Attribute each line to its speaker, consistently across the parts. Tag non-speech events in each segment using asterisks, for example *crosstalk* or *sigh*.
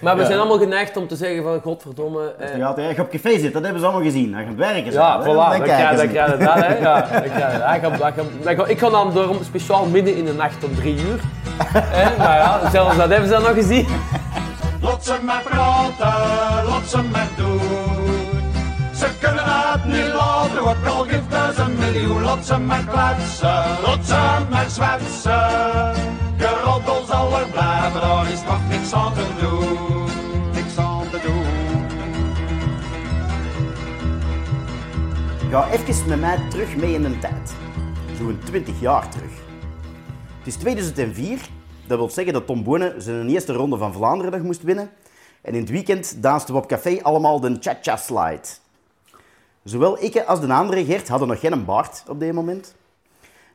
Speaker 1: Maar we
Speaker 2: Ja.
Speaker 1: zijn allemaal geneigd om te zeggen van godverdomme. eh,
Speaker 2: Ja, als je op café zit, dat hebben ze allemaal gezien. Aan het werken
Speaker 1: ja, voilà, dan krijg je dat, hè. Ja, *laughs* dat. Ik ga- dan daarom speciaal midden in de nacht om drie uur. Hè, maar ja, zelfs dat hebben ze dan nog gezien. *laughs*
Speaker 3: Laat ze maar praten, ze maar doen. Ze kunnen het niet laten, ook al geeft het een miljoen. Laat ze maar kletsen, laat ze maar zwetsen. Geroddel zal er blijven, daar is toch niks aan te doen.
Speaker 2: Ga even met mij terug mee in de tijd. Zo'n 20 jaar terug. Het is 2004. Dat wil zeggen dat Tom Bonen zijn eerste ronde van Vlaanderen nog moest winnen. En in het weekend dansten we op café allemaal de Cha-Cha Slide. Zowel ik als de andere Gert hadden nog geen baard op dit moment.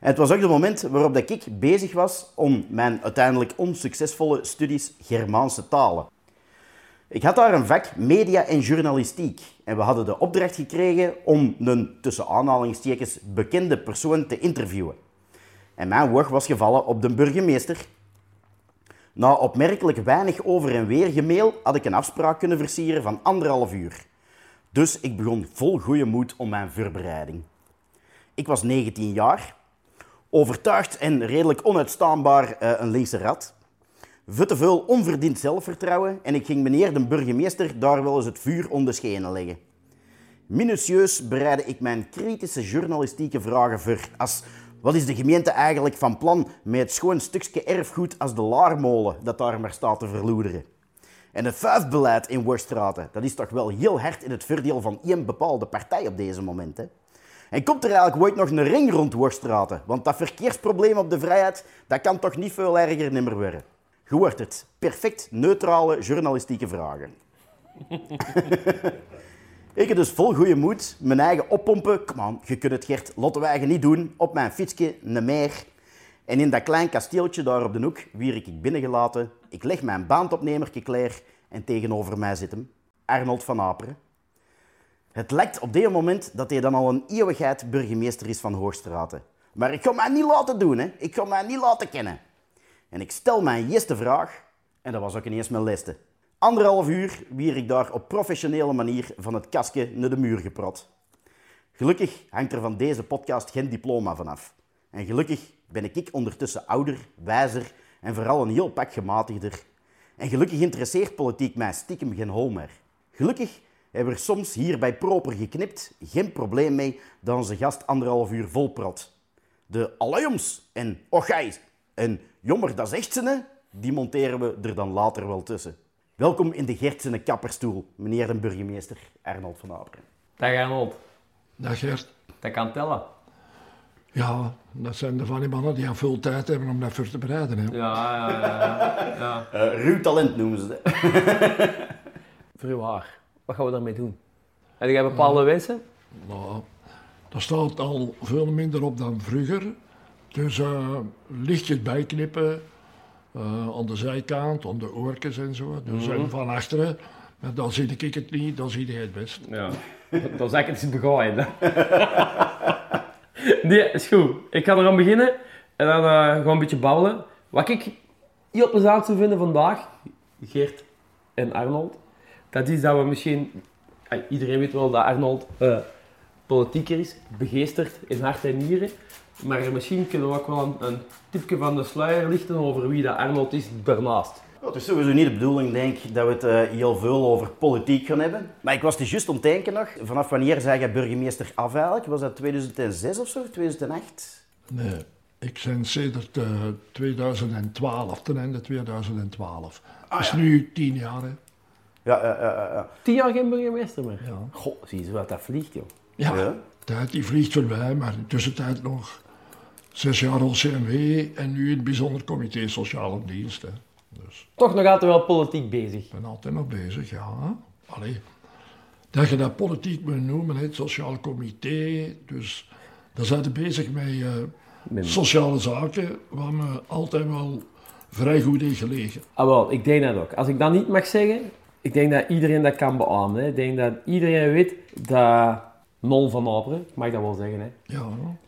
Speaker 2: En het was ook het moment waarop dat ik bezig was om mijn uiteindelijk onsuccesvolle studies Germaanse talen. Ik had daar een vak media en journalistiek. En we hadden de opdracht gekregen om een, tussen aanhalingstekens, bekende persoon te interviewen. En mijn oog was gevallen op de burgemeester. Na opmerkelijk weinig over en weer gemail had ik een afspraak kunnen versieren van anderhalf uur. Dus ik begon vol goede moed om mijn voorbereiding. Ik was 19 jaar, overtuigd en redelijk onuitstaanbaar eh, een linkse rat. Veel te veel onverdiend zelfvertrouwen en ik ging meneer de burgemeester daar wel eens het vuur onder de schenen leggen. Minutieus bereidde ik mijn kritische journalistieke vragen voor. Als wat is de gemeente eigenlijk van plan met het schoon stukje erfgoed als de laarmolen dat daar maar staat te verloederen? En het vuifbeleid in Worstraten, dat is toch wel heel hard in het voordeel van één bepaalde partij op deze moment. Hè? En komt er eigenlijk ooit nog een ring rond Worstraten? Want dat verkeersprobleem op de vrijheid, dat kan toch niet veel erger nimmer worden. Je hoort het. Perfect neutrale journalistieke vragen. *laughs* ik heb dus vol goede moed mijn eigen oppompen. Kom aan, je kunt het Gert Lottewijgen niet doen. Op mijn fietsje, een meer. En in dat klein kasteeltje daar op de hoek wier ik binnengelaten. Ik leg mijn baandopnemertje klaar en tegenover mij zit hem. Arnold van Aperen. Het lijkt op dit moment dat hij dan al een eeuwigheid burgemeester is van Hoogstraten. Maar ik ga mij niet laten doen, hè. Ik ga mij niet laten kennen. En ik stel mijn eerste vraag, en dat was ook ineens mijn liste. Anderhalf uur wier ik daar op professionele manier van het kastje naar de muur geprot. Gelukkig hangt er van deze podcast geen diploma vanaf. En gelukkig ben ik ondertussen ouder, wijzer en vooral een heel pak gematigder. En gelukkig interesseert politiek mij stiekem geen hol meer. Gelukkig hebben we er soms hier bij Proper geknipt geen probleem mee dat onze gast anderhalf uur volprot. De alloyums en ochijs en jommer dat zegt ze, ne, die monteren we er dan later wel tussen. Welkom in de Gertsene kapperstoel, meneer de burgemeester Arnold van Aperen.
Speaker 1: Dat gaat Arnold.
Speaker 4: Dag Gert.
Speaker 1: Dat kan tellen.
Speaker 4: Ja, dat zijn de van die mannen die aan veel tijd hebben om dat voor te bereiden. Hè.
Speaker 1: Ja, ja, ja. ja. *laughs*
Speaker 2: Eh, ruw talent noemen ze *laughs*
Speaker 1: uw haar. Wat gaan we daarmee doen? Heb jij bepaalde wensen?
Speaker 4: Nou, dat staat al veel minder op dan vroeger. Dus eh lichtjes bijknippen eh, aan de zijkant, aan de oortjes en zo. Dus en van achteren. Maar dan zie ik het niet, dan zie je het best.
Speaker 1: Ja. Dan zeg ik het begooien. *laughs* Nee, is goed. Ik ga eraan beginnen en dan eh, gewoon een beetje babbelen. Wat ik heel plezant zou vinden vandaag, Geert en Arnold, dat is dat we misschien... Iedereen weet wel dat Arnold politieker is, begeesterd in hart en nieren. Maar misschien kunnen we ook wel een, een tipje van de sluier lichten over wie dat Arnold is daarnaast.
Speaker 2: Het is sowieso niet de bedoeling, denk ik, dat we het eh, heel veel over politiek gaan hebben. Maar ik was dus juist om te denken nog, vanaf wanneer zei je burgemeester af eigenlijk? Was dat 2006 of zo, 2008?
Speaker 4: Nee, ik ben sinds eh, 2012, ten einde 2012. Dat is nu tien jaar. Hè.
Speaker 2: Ja, ja, ja, ja, ja.
Speaker 1: Tien jaar geen burgemeester meer.
Speaker 4: Ja.
Speaker 1: Goh, zie je wat dat vliegt, joh.
Speaker 4: Ja,
Speaker 2: Ja.
Speaker 4: tijd die vliegt voorbij, maar in de tussentijd nog zes jaar als CMW en nu in het bijzonder comité Sociale Dienst. Hè. Dus
Speaker 1: Toch nog altijd wel politiek bezig.
Speaker 4: ik ben altijd nog bezig, ja. Allee. Dat je dat politiek moet noemen, hè, het Sociaal Comité, dus daar zijn we bezig met eh, sociale zaken, waar me altijd wel vrij goed in gelegen.
Speaker 1: Ah wel, ik denk dat ook. Als ik dat niet mag zeggen, ik denk dat iedereen dat kan beamen. Hè. Ik denk dat iedereen weet dat Nol van Aperen, ik mag dat wel zeggen, hè,
Speaker 4: Ja,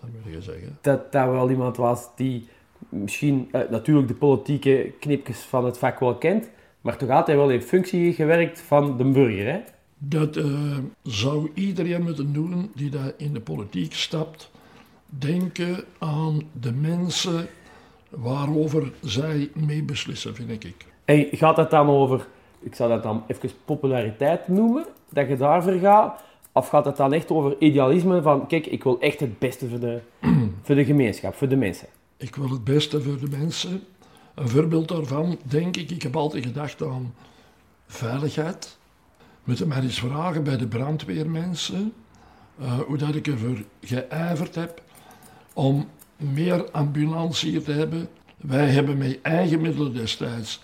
Speaker 4: dat moet je zeggen.
Speaker 1: dat dat wel iemand was die misschien eh, natuurlijk de politieke knipjes van het vak wel kent, maar toch altijd wel in functie gewerkt van de burger. Hè?
Speaker 4: Dat eh, zou iedereen moeten doen die daar in de politiek stapt. Denken aan de mensen waarover zij mee beslissen, vind ik.
Speaker 1: En gaat het dan over, ik zou dat dan even populariteit noemen, dat je daarvoor gaat? Of gaat het dan echt over idealisme van, kijk, ik wil echt het beste voor de, *clears throat* voor de gemeenschap, voor de mensen?
Speaker 4: Ik wil het beste voor de mensen. Een voorbeeld daarvan, denk ik, ik heb altijd gedacht aan veiligheid. Moeten mij eens vragen bij de brandweermensen eh, hoe dat ik ervoor geijverd heb om meer ambulance hier te hebben. Wij hebben met eigen middelen destijds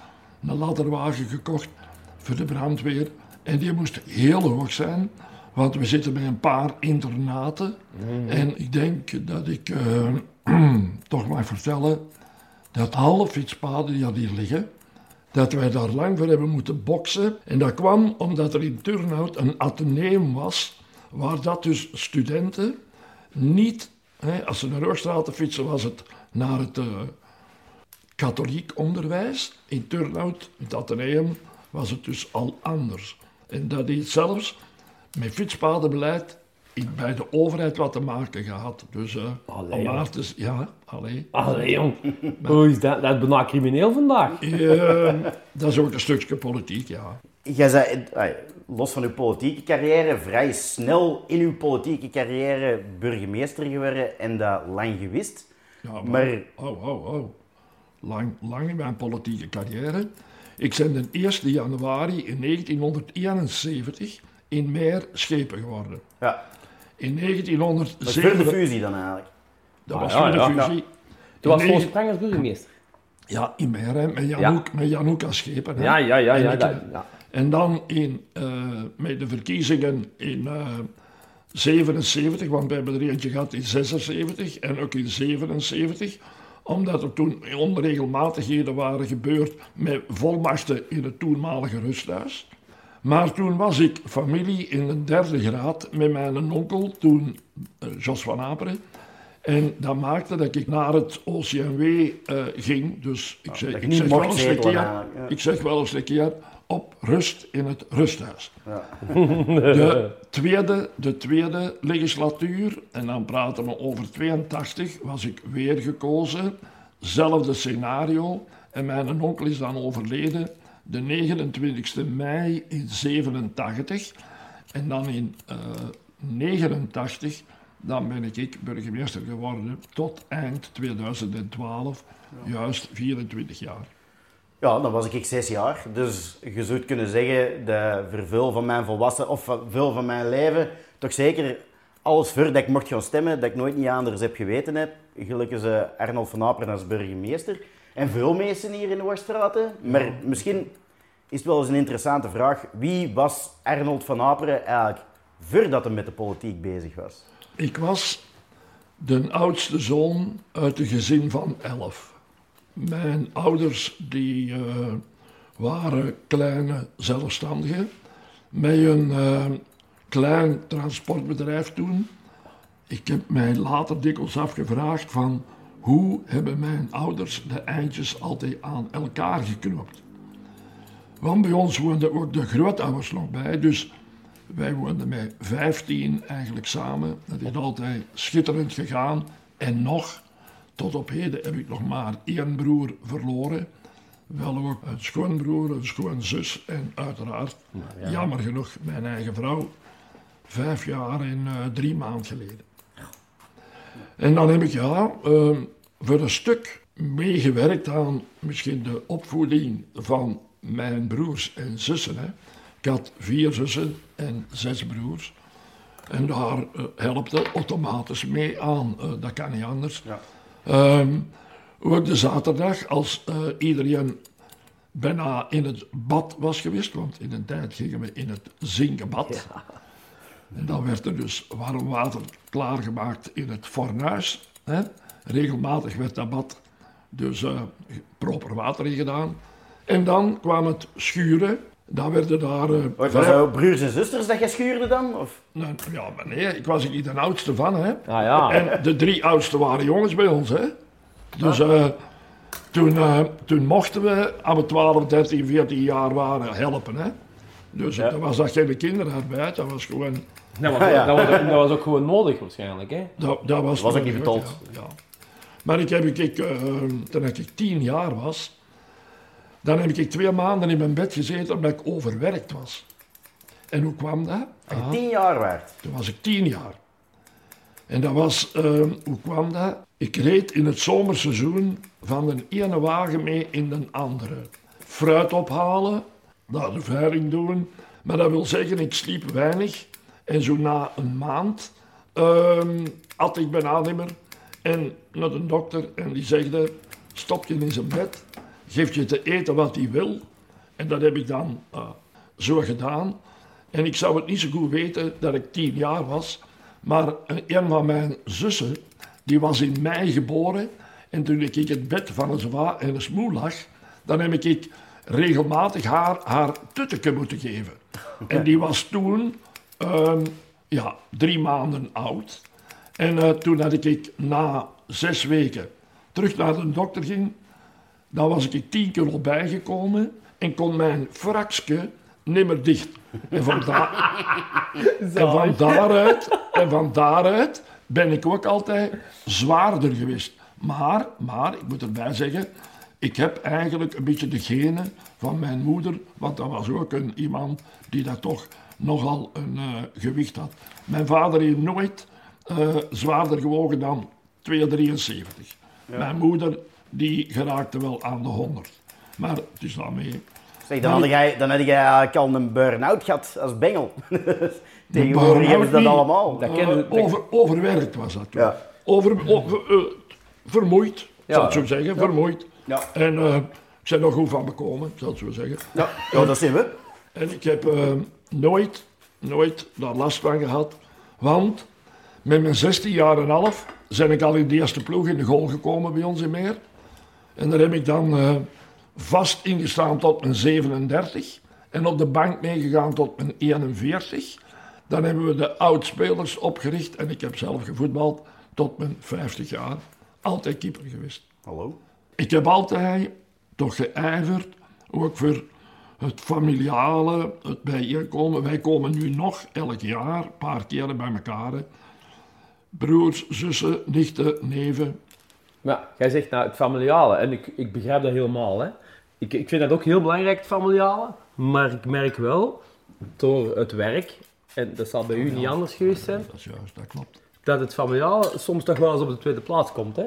Speaker 4: een ladderwagen gekocht voor de brandweer. En die moest heel hoog zijn, want we zitten met een paar internaten. En ik denk dat ik eh, *clears throat* toch mag vertellen dat alle fietspaden die hier liggen, dat wij daar lang voor hebben moeten boksen. En dat kwam omdat er in Turnhout een ateneum was, waar dat dus studenten niet, hè, als ze naar Hoogstraat fietsen, was het naar het eh, katholiek onderwijs. In Turnhout, het ateneum, was het dus al anders. En dat heeft zelfs met fietspadenbeleid bij de overheid wat te maken gehad. Dus eh
Speaker 1: Allee,
Speaker 4: om ja, allee.
Speaker 1: Allee, jong. Hoe is dat? Dat is bijna crimineel vandaag.
Speaker 4: Eh, dat is ook een stukje politiek, ja.
Speaker 2: Jij zei, los van uw politieke carrière, vrij snel in uw politieke carrière burgemeester geworden en dat lang gewist.
Speaker 4: ja maar,
Speaker 2: Maar-
Speaker 4: oh, oh, oh. Lang, lang in mijn politieke carrière. Ik ben de 1 januari in 1971 in Meer schepen geworden.
Speaker 2: Ja,
Speaker 4: In
Speaker 2: dat is voor de
Speaker 4: 1907...
Speaker 2: fusie dan eigenlijk.
Speaker 4: Dat
Speaker 1: Ah,
Speaker 4: was
Speaker 1: ja,
Speaker 4: de
Speaker 1: ja, ja.
Speaker 4: fusie.
Speaker 1: Toen was
Speaker 4: negen-
Speaker 1: Sprang als burgemeester.
Speaker 4: Ja, in Meer, met Janouk, met als schepen. hè.
Speaker 1: Ja, ja, ja.
Speaker 4: En
Speaker 1: ja, dat, ja.
Speaker 4: En dan in, eh, met de verkiezingen in eh 77, want we hebben er eentje gehad in 76 en ook in 77, omdat er toen onregelmatigheden waren gebeurd met volmachten in het toenmalige rusthuis. Maar toen was ik familie in de derde graad met mijn onkel, toen eh, Jos van Aperen. En dat maakte dat ik naar het OCMW eh, ging. Dus ik ik zeg wel eens een keer,
Speaker 2: ja.
Speaker 4: ik zeg wel eens een keer op rust in het rusthuis.
Speaker 2: Ja. *laughs*
Speaker 4: De *laughs* tweede, de tweede legislatuur, en dan praten we over 82, was ik weer gekozen. Zelfde scenario. En mijn onkel is dan overleden de 29 mei in 87. En dan in eh 89, dan ben ik burgemeester geworden tot eind 2012, juist 24 jaar.
Speaker 2: Ja, dan was ik zes jaar. Dus je zou kunnen zeggen dat voor veel van mijn volwassen, of veel van mijn leven, toch zeker alles voor dat ik mocht gaan stemmen, dat ik nooit niet anders heb geweten heb. Gelukkig is eh, Arnold van Aperen als burgemeester. En veel mensen hier in Ooststraten. Maar misschien is het wel eens een interessante vraag. Wie was Arnold van Aperen eigenlijk voordat hij met de politiek bezig was?
Speaker 4: Ik was de oudste zoon uit een gezin van elf. Mijn ouders die, eh, waren kleine zelfstandigen met een eh, klein transportbedrijf toen. Ik heb mij later dikwijls afgevraagd van hoe hebben mijn ouders de eindjes altijd aan elkaar geknoopt. Want bij ons woonden ook de grootouders nog bij, dus wij woonden met 15 eigenlijk samen. Dat is altijd schitterend gegaan. En nog, tot op heden heb ik nog maar één broer verloren. Wel ook een schoonbroer, een schoonzus en uiteraard, jammer genoeg, mijn eigen vrouw. Vijf jaar en eh, drie maanden geleden. En dan heb ik ja, ehm, voor een stuk meegewerkt aan misschien de opvoeding van mijn broers en zussen. Hè. Ik had vier zussen en zes broers. En daar eh, helpte automatisch mee aan. Eh, dat kan niet anders.
Speaker 2: Ja.
Speaker 4: Ehm, ook de zaterdag, als eh, iedereen bijna in het bad was geweest, want in een tijd gingen we in het zinkenbad. En dan werd er dus warm water klaargemaakt in het fornuis. Hè. Regelmatig werd dat bad dus eh, proper water in gedaan. En dan kwam het schuren. Dan werden daar... eh,
Speaker 2: Was dat broers en zusters dat je schuurde dan? Of?
Speaker 4: Nou, ja, maar nee, ik was niet de oudste van, hè.
Speaker 1: Ah ja.
Speaker 4: En de drie oudste waren jongens bij ons, hè. Dus eh, Toen, eh, toen mochten we, als we 12, 13, 14 jaar waren, helpen. Hè? Dus
Speaker 1: Ja.
Speaker 4: dat was dat geen kinderarbeid, dat was gewoon...
Speaker 1: Dat was,
Speaker 2: Ja.
Speaker 1: dat, was, ook- dat was ook gewoon nodig waarschijnlijk, hè?
Speaker 4: Dat, dat was,
Speaker 2: Was ook niet betaald.
Speaker 4: Ja, ja. Maar ik heb, ik, eh, toen ik tien jaar was, dan heb ik twee maanden in mijn bed gezeten omdat ik overwerkt was. En hoe kwam dat?
Speaker 2: Als je tien jaar werd.
Speaker 4: toen was ik tien jaar. En dat was, eh, hoe kwam dat? Ik reed in het zomerseizoen van de ene wagen mee in de andere. Fruit ophalen, naar de veiling doen. Maar dat wil zeggen, ik sliep weinig. En zo na een maand ehm had ik bijna niet meer. En naar de dokter en die zegde, stop je in zijn bed, geef je te eten wat hij wil. En dat heb ik dan eh, zo gedaan. En ik zou het niet zo goed weten dat ik tien jaar was. Maar eh, een van mijn zussen, die was in mei geboren. En toen ik in het bed van een zwa en een smoel lag, dan heb ik regelmatig haar haar tutteke moeten geven. *laughs* En die was toen ehm, ja, drie maanden oud. En eh, toen had ik na zes weken terug naar de dokter ging, dan was ik 10 kilo bijgekomen en kon mijn frakske nimmer dicht. En van, daar- *laughs* en van, daaruit, en van daaruit ben ik ook altijd zwaarder geweest. Maar, maar, ik moet erbij zeggen, ik heb eigenlijk een beetje de genen van mijn moeder, want dat was ook een, iemand die dat toch nogal een eh, gewicht had. Mijn vader heeft nooit eh, zwaarder gewogen dan 273. Mijn moeder die geraakte wel aan de 100. Maar het is daarmee.
Speaker 2: Zeg, dan, had jij, dan had jij eigenlijk al een burn-out gehad als bengel. *laughs* Tegenwoordig hebben ze dat
Speaker 4: niet.
Speaker 2: allemaal.
Speaker 1: Dat
Speaker 4: eh,
Speaker 1: je-
Speaker 4: over, overwerkt was dat toen.
Speaker 2: Ja.
Speaker 4: Over, over, eh, vermoeid,
Speaker 1: Ja.
Speaker 4: zal ik zo zeggen, vermoeid.
Speaker 2: Ja.
Speaker 4: En eh, ik ben er goed van bekomen, zal ik zo zeggen.
Speaker 2: Ja, ja, dat zien we.
Speaker 4: En ik heb nooit, nooit daar last van gehad. Want met mijn 16 jaar en half ben ik al in de eerste ploeg in de goal gekomen bij ons in Meer. En daar heb ik dan eh, vast ingestaan tot mijn 37. En op de bank meegegaan tot mijn 41. Dan hebben we de oudspelers opgericht. En ik heb zelf gevoetbald tot mijn 50 jaar. Altijd keeper geweest.
Speaker 2: Hallo.
Speaker 4: Ik heb altijd toch geijverd, ook voor het familiale, het bijeenkomen. Wij komen nu nog elk jaar, een paar keren bij elkaar. Broers, zussen, nichten, neven.
Speaker 1: Maar jij zegt nou het familiale, en ik, ik begrijp dat helemaal. Hè. Ik, ik vind dat ook heel belangrijk, het familiale. Maar ik merk wel, door het werk, en dat zal bij u niet anders geweest zijn,
Speaker 4: Dat is juist, dat klopt.
Speaker 1: dat het familiale soms toch wel eens op de tweede plaats komt. Hè?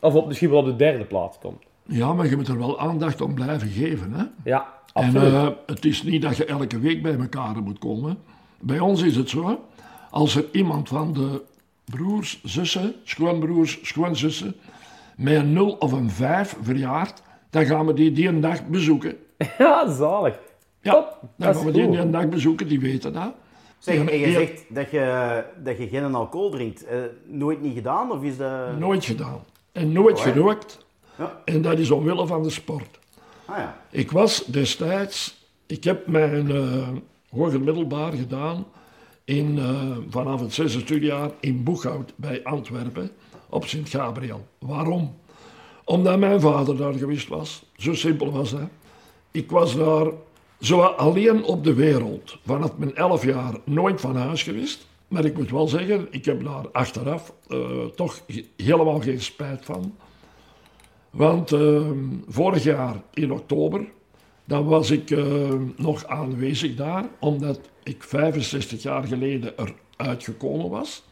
Speaker 1: Of op, misschien wel op de derde plaats komt.
Speaker 4: Ja, maar je moet er wel aandacht aan blijven geven. Hè?
Speaker 1: Ja,
Speaker 4: En
Speaker 1: absoluut.
Speaker 4: eh, het is niet dat je elke week bij elkaar moet komen. Bij ons is het zo, als er iemand van de broers, zussen, schoonbroers, schoonzussen, met een 0 of een 5 verjaart, dan gaan we die die een dag bezoeken. *laughs*
Speaker 1: ja, zalig.
Speaker 4: Ja,
Speaker 1: Top,
Speaker 4: dan
Speaker 1: dat
Speaker 4: gaan we die die een dag bezoeken, die weten dat.
Speaker 2: Zeg, en je zegt dat je, dat je geen alcohol drinkt. Eh, nooit niet gedaan? Of is dat...
Speaker 4: Nooit gedaan. En nooit
Speaker 2: Oh,
Speaker 4: gerookt.
Speaker 2: Ja.
Speaker 4: En dat is omwille van de sport.
Speaker 2: Ah ja.
Speaker 4: Ik was destijds, ik heb mijn eh hoger middelbaar gedaan in, eh, vanaf het zesde studiejaar in Boeghout bij Antwerpen op Sint-Gabriel. Waarom? Omdat mijn vader daar geweest was. Zo simpel was dat. Ik was daar zo alleen op de wereld. Vanaf mijn elf jaar nooit van huis geweest. Maar ik moet wel zeggen, ik heb daar achteraf eh, toch he- helemaal geen spijt van. Want eh, vorig jaar in oktober, dan was ik eh, nog aanwezig daar, omdat ik 65 jaar geleden eruit gekomen was.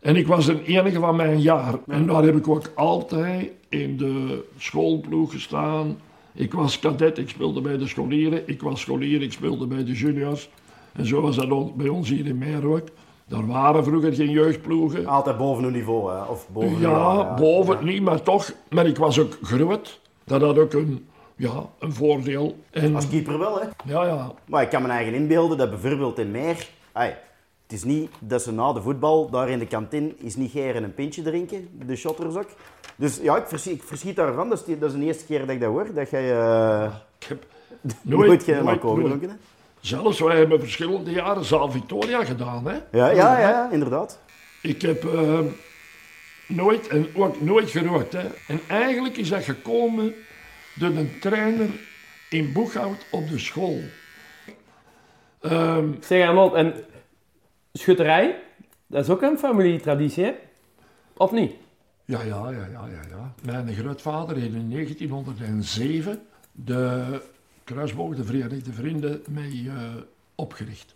Speaker 4: En ik was de enige van mijn jaar. En daar heb ik ook altijd in de schoolploeg gestaan. Ik was cadet, ik speelde bij de scholieren. Ik was scholier, ik speelde bij de juniors. En zo was dat bij ons hier in Meer ook. Daar waren vroeger geen jeugdploegen.
Speaker 2: Altijd boven hun niveau, hè? Of boven
Speaker 4: Ja, boven niet, maar toch. Maar ik was ook groot. Dat had ook een, ja, een voordeel. En,
Speaker 2: Als keeper wel, hè?
Speaker 4: ja, ja.
Speaker 2: Maar ik kan me eigen inbeelden dat bijvoorbeeld in Meer... ai, het is niet dat ze na de voetbal daar in de kantine is niet geren een pintje drinken, de shotters ook. Dus ja, ik verschiet, ik verschiet daarvan. Dat is, die- dat is de eerste keer dat ik dat hoor, dat jij eh,
Speaker 4: Ik heb *laughs*
Speaker 2: nooit,
Speaker 4: nooit,
Speaker 2: geen
Speaker 4: nooit,
Speaker 2: gedronken hebt.
Speaker 4: Zelfs wij hebben verschillende jaren Zaal Victoria gedaan. Hè?
Speaker 2: Ja, ja, ja, inderdaad.
Speaker 4: Ik heb eh, nooit en ook nooit gerookt. Hè. En eigenlijk is dat gekomen door een trainer in Boeghout op de school. Ehm,
Speaker 1: Zeg Arnold, en schutterij, dat is ook een familietraditie, hè? Of niet?
Speaker 4: ja, ja, ja, ja, ja, ja. Mijn grootvader heeft in 1907 de kruisboog, de Verenigde Vrienden, mee eh, opgericht.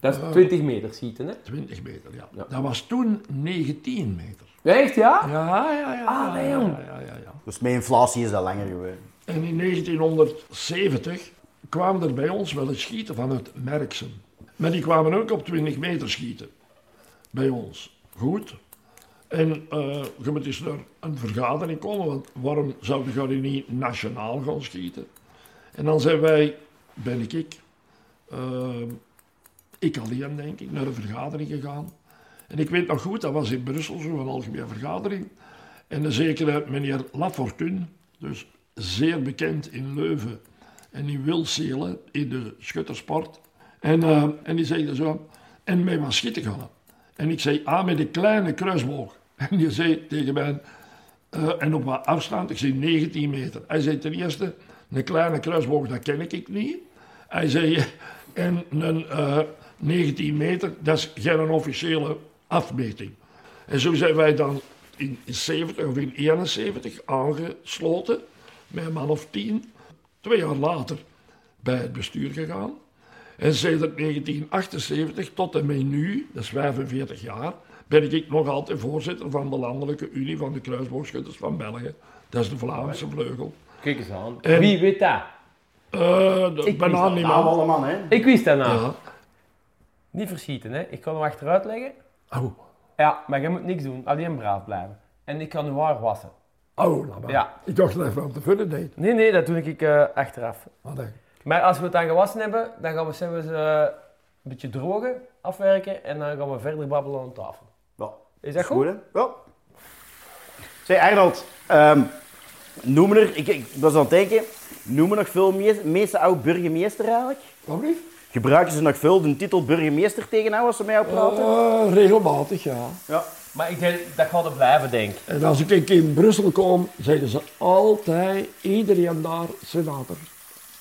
Speaker 1: Dat is 20 meter schieten, hè?
Speaker 4: 20 meter, ja.
Speaker 1: Ja.
Speaker 4: Dat was toen 19 meter.
Speaker 1: Echt, ja?
Speaker 4: Ja, ja, ja.
Speaker 1: Ah, nee,
Speaker 4: ja, ja, ja, ja.
Speaker 2: Dus met inflatie is dat langer geweest.
Speaker 4: En in 1970 kwamen er bij ons wel eens schieten vanuit Merksem. Maar die kwamen ook op 20 meter schieten. Bij ons. Goed. En eh je moet eens naar een vergadering komen, want waarom zouden jullie niet nationaal gaan schieten? En dan zijn wij, ben ik, ik, eh, ik alleen denk ik, naar een vergadering gegaan. En ik weet nog goed, dat was in Brussel, zo'n algemene vergadering. En een zekere meneer Lafortune, dus zeer bekend in Leuven en in Wilselen in de schuttersport. En, eh, en die zei zo, en mij was schieten gaan. En ik zei, ah, met een kleine kruisboog. *laughs* En die zei tegen mij, eh, en op wat afstand, ik zei 19 meter. Hij zei ten eerste, een kleine kruisboog, dat ken ik niet. Hij zei, *laughs* en een eh, 19 meter, dat is geen officiële afmeting. En zo zijn wij dan in 70 of in 71 aangesloten, met een man of tien. Twee jaar later bij het bestuur gegaan. En sinds 1978 tot en met nu, dat is 45 jaar, ben ik nog altijd voorzitter van de Landelijke Unie van de Kruisboogschutters van België. Dat is de Vlaamse vleugel.
Speaker 1: Kijk eens aan.
Speaker 4: En-
Speaker 1: Wie weet dat?
Speaker 4: Eh dat
Speaker 1: Ik
Speaker 4: bijna
Speaker 1: wist dat.
Speaker 4: niemand.
Speaker 2: Allemaal, hè.
Speaker 1: Ik wist dat nou.
Speaker 4: Ja.
Speaker 1: Niet verschieten, hè? Ik kan hem achteruit leggen.
Speaker 4: Oh,
Speaker 1: Ja, maar je moet niks doen. Alleen braaf blijven. En ik kan uw haar wassen.
Speaker 4: oh maar.
Speaker 1: Ja.
Speaker 4: Ik dacht dat even aan te vullen deed.
Speaker 1: Nee, nee, dat doe ik eh, achteraf.
Speaker 4: Maar nee.
Speaker 1: Maar als we het dan gewassen hebben, dan gaan we ze eh, een beetje drogen, afwerken en dan gaan we verder babbelen aan tafel.
Speaker 2: Ja.
Speaker 1: Is dat goed?
Speaker 2: hè? Ja. Zeg, Arnold, ehm noem er, ik, ik was aan het denken, noem me nog veel mees- meeste oud burgemeester eigenlijk?
Speaker 4: Wat lief?
Speaker 2: Gebruiken ze nog veel de titel burgemeester tegen jou als ze mij oppraten?
Speaker 4: Eh, regelmatig, ja.
Speaker 2: Ja.
Speaker 1: Maar ik denk, dat gaat er blijven, denk ik.
Speaker 4: En als ik in Brussel kom, zeggen ze altijd, iedereen daar senator.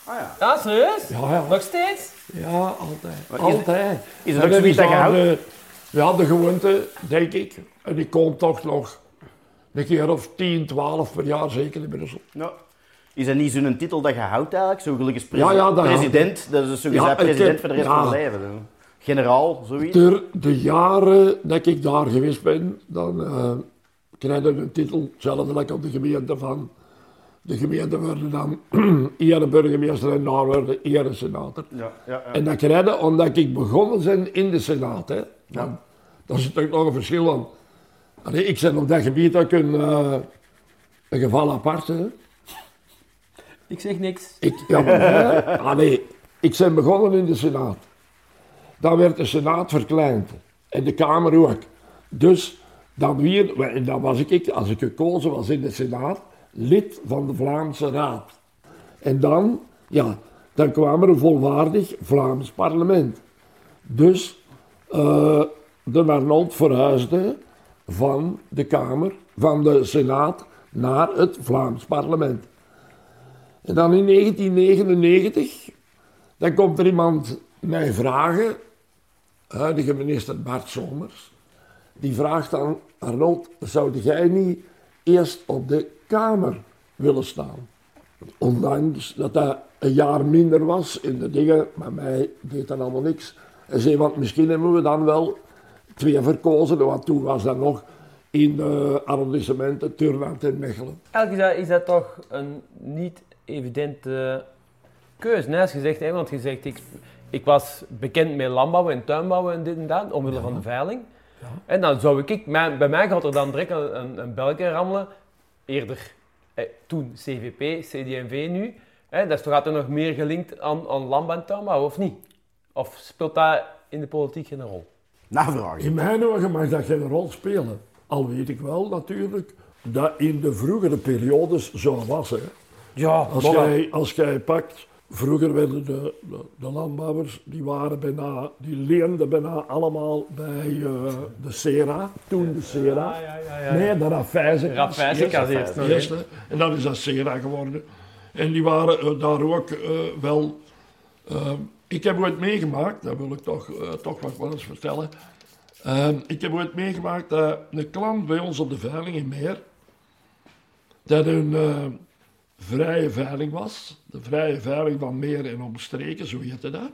Speaker 2: Ah ja.
Speaker 1: Ja, serieus?
Speaker 4: Ja, ja.
Speaker 1: Nog steeds?
Speaker 4: Ja, altijd.
Speaker 2: is-
Speaker 4: altijd.
Speaker 2: is
Speaker 4: En
Speaker 2: ook zoiets dat je houdt?
Speaker 4: de- Ja, de gewoonte, denk ik. En ik kom toch nog een keer of 10, 12 per jaar, zeker in Brussel.
Speaker 2: Ja. Is dat niet zo'n titel dat je houdt eigenlijk? Zo gelukkig
Speaker 4: Ja, ja, dat
Speaker 2: president, dat is zo gezegd
Speaker 4: ik
Speaker 2: president
Speaker 4: heb-
Speaker 2: voor de rest van je leven. dan. Generaal, zoiets.
Speaker 4: Door de jaren dat ik daar geweest ben, dan eh krijg je een titel, hetzelfde like op de gemeente van. De gemeente worden dan *clears throat* ere burgemeester en daar worden ere senator.
Speaker 2: Ja, ja, ja.
Speaker 4: En dat krijg je omdat ik begonnen ben in de Senaat. Hè. Want Dat is natuurlijk nog een verschil. Allee, ik ben op dat gebied ook een, eh, een geval apart. Hè.
Speaker 1: Ik zeg niks.
Speaker 4: Ik, ja, maar, hè, allee, ik ben begonnen in de Senaat. Dan werd de Senaat verkleind. En de Kamer ook. Dus dan, weer, en dan was ik, als ik gekozen was in de Senaat, lid van de Vlaamse Raad. En dan, ja, dan kwam er een volwaardig Vlaams parlement. Dus eh, de Arnold verhuisde van de Kamer, van de Senaat, naar het Vlaams parlement. En dan in 1999, dan komt er iemand mij vragen, huidige minister Bart Somers, die vraagt dan, Arnold, zou jij niet eerst op de Kamer willen staan? Ondanks dat dat een jaar minder was in de dingen, maar mij deed dat allemaal niks. Hij zei, want misschien hebben we dan wel twee verkozen, want toen was dat nog in de arrondissementen Turnhout en Mechelen.
Speaker 1: Dat, is dat toch een niet evidente keuze. Hè? Als je zegt, hè, want je zegt, ik, ik was bekend met landbouw en tuinbouw en dit en dat, omwille van de veiling. En dan zou ik, mijn- bij mij gaat er dan direct een, een, een belletje rammelen. Eerder, eh, toen CVP, CD&V nu. Hè, dat is toch altijd nog meer gelinkt aan, aan landbouw en tuinbouw, of niet? Of speelt dat in de politiek geen rol?
Speaker 2: Navragen.
Speaker 4: In mijn ogen mag dat geen rol spelen. Al weet ik wel natuurlijk dat in de vroegere periodes zo was. Hè.
Speaker 1: Ja,
Speaker 4: Als, jij, als jij pakt Vroeger werden de, de, de landbouwers, die waren bijna, die leenden bijna allemaal bij eh, de Sera, toen de Sera.
Speaker 1: Ja, ja, ja, ja.
Speaker 4: Nee, de. Rafijzenkas Eerst-
Speaker 1: eerst.
Speaker 4: En dat is dat Sera geworden. En die waren eh, daar ook eh, wel... ik heb ooit meegemaakt, dat wil ik toch, eh, toch nog wel eens vertellen. Ik heb ooit meegemaakt dat een klant bij ons op de veiling in Meer, dat een eh, vrije veiling was, de vrije veiling van Meer en omstreken, zo heette dat.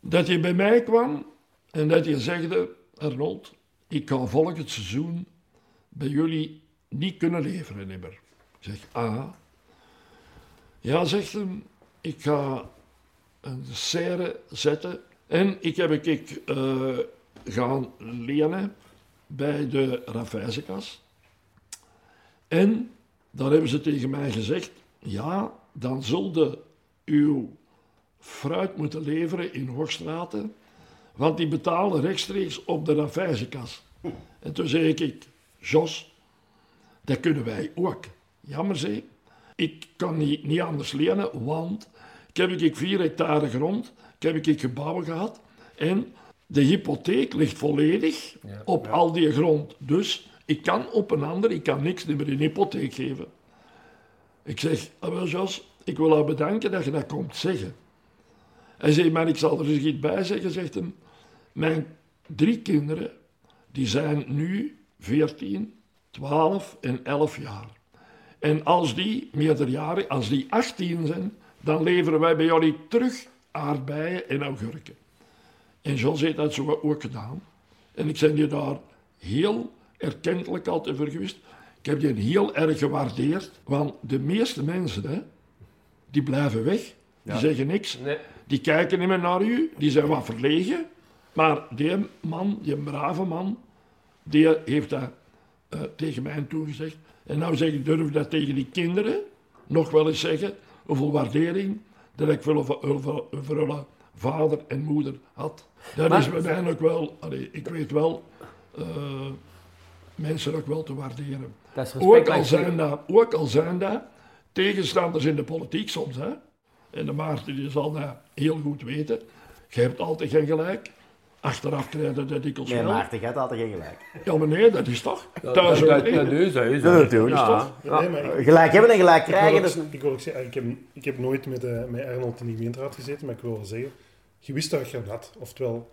Speaker 4: Dat je bij mij kwam en dat je zegde, Arnold, ik ga volgend seizoen bij jullie niet kunnen leveren nimmer. Ik zeg, ah. Ja, zegt hem, ik ga een serre zetten en ik heb ik eh, gaan lenen bij de Rafijzenkas. En dan hebben ze tegen mij gezegd, ja, dan zulde uw fruit moeten leveren in Hoogstraten, want die betalen rechtstreeks op de Rafijzenkas. En toen zei ik, Jos, dat kunnen wij ook. Jammer zeg, ik kan niet, niet anders lenen, want ik heb ik vier hectare grond, ik heb ik gebouwen gehad en de hypotheek ligt volledig op al die grond. Dus kan op een ander, ik kan niks meer in hypotheek geven. Ik zeg, ah, wel Jos, ik wil jou bedanken dat je dat komt zeggen. Hij zei, maar ik zal er eens iets bij zeggen, zegt hem. Mijn drie kinderen, die zijn nu 14, 12 en 11 jaar. En als die meerderjarig, als die 18 zijn, dan leveren wij bij jullie terug aardbeien en augurken. En Jos heeft dat zo ook gedaan. En ik ben je daar heel erkentelijk altijd voor geweest. Ik heb die heel erg gewaardeerd, want de meeste mensen, hè, die blijven weg. Die zeggen niks.
Speaker 1: Nee.
Speaker 4: Die kijken niet meer naar u, die zijn wat verlegen. Maar die man, die brave man, die heeft dat eh, tegen mij toegezegd. En nou zeg ik, durf dat tegen die kinderen nog wel eens zeggen, hoeveel waardering dat ik voor, voor, voor, voor hun vader en moeder had. Dat
Speaker 1: Maar-
Speaker 4: is bij mij ook wel, allee, ik weet wel, eh, mensen ook wel te waarderen.
Speaker 1: Dat is
Speaker 4: Ook al, zijn dat, ook al zijn dat tegenstanders in de politiek soms. Hè? En de Maarten die zal dat heel goed weten. Je hebt altijd geen gelijk. Achteraf krijg je dat dikwijls
Speaker 2: Nee,
Speaker 4: wel.
Speaker 2: Maarten, jij had altijd geen gelijk.
Speaker 4: Ja, maar nee, dat is toch?
Speaker 1: Dat,
Speaker 4: Thuis
Speaker 1: dat,
Speaker 4: ook
Speaker 1: dat,
Speaker 4: niet.
Speaker 1: dat is, dat is.
Speaker 2: Natuurlijk.
Speaker 1: Ja.
Speaker 5: Ja, nee, maar ik,
Speaker 2: Gelijk hebben en gelijk
Speaker 5: ik wil
Speaker 2: krijgen.
Speaker 5: ook-
Speaker 2: Dus...
Speaker 5: ik, wil ook zeggen, ik, heb, ik heb nooit met, eh, met Arnold in die gemeenteraad gezeten, maar ik wil wel zeggen, je wist dat je het had. Oftewel,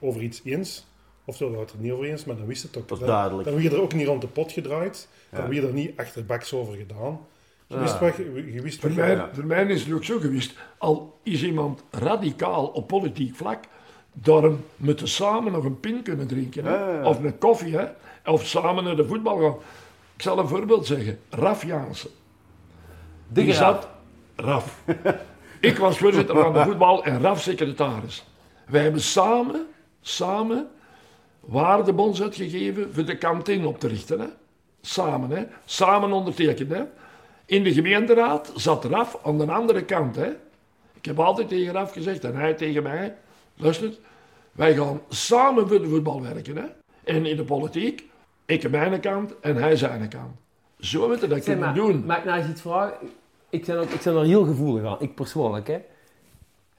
Speaker 5: over iets eens, oftewel het er niet over eens, maar dan wist het ook.
Speaker 2: Dat is duidelijk.
Speaker 5: Dan werd je er ook niet rond de pot gedraaid, dan
Speaker 2: Ja.
Speaker 5: werd je er niet achterbaks over gedaan. Je
Speaker 1: Ja.
Speaker 5: wist wat je, wist
Speaker 4: Voor mij, voor mij is het ook zo geweest. Al is iemand radicaal op politiek vlak, daarom moeten samen nog een pin kunnen drinken. Hè?
Speaker 2: Ja, ja, ja.
Speaker 4: Of een koffie, hè? of samen naar de voetbal gaan. Ik zal een voorbeeld zeggen. Raf Jansen. Die zat, Raf. Ik was voorzitter van de *laughs* voetbal en Raf secretaris. Wij hebben samen, samen waardebons uitgegeven voor de kantine op te richten. Hè? Samen, hè? Samen ondertekend, hè? In de gemeenteraad zat Raf aan de andere kant, hè? Ik heb altijd tegen Raf gezegd en hij tegen mij, luister, wij gaan samen voor de voetbal werken, hè? En in de politiek, ik aan mijn kant en hij zijn kant. Zo moeten dat kunnen
Speaker 1: maar,
Speaker 4: doen.
Speaker 1: Ik nou eens iets vragen? Ik ben, ook, ik ben er heel gevoelig aan, ik persoonlijk. Hè.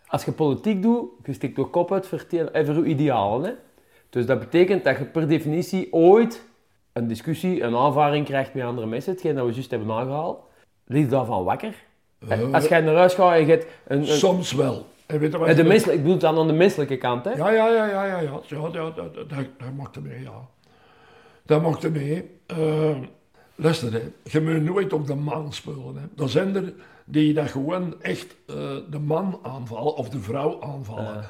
Speaker 1: Als je politiek doet, je stikt je kop uit voor, het- eh, voor je idealen. Hè. Dus dat betekent dat je per definitie ooit een discussie, een aanvaring krijgt met andere mensen, hetgeen dat we juist hebben aangehaald. Ligt daarvan wakker?
Speaker 4: Eh,
Speaker 1: Als jij naar huis gaat en je hebt een... een
Speaker 4: Soms wel. En weet
Speaker 1: Eh, de
Speaker 4: ik-
Speaker 1: menselijk, ik bedoel dan aan de menselijke kant, hè?
Speaker 4: Ja, ja, ja, ja, ja. ja. ja dat, dat, dat, dat, er mee, ja. Dat er mee. Eh, luister, hè. je moet nooit op de man spelen. Hè. Er zijn er die dat gewoon echt eh, de man aanvallen of de vrouw aanvallen.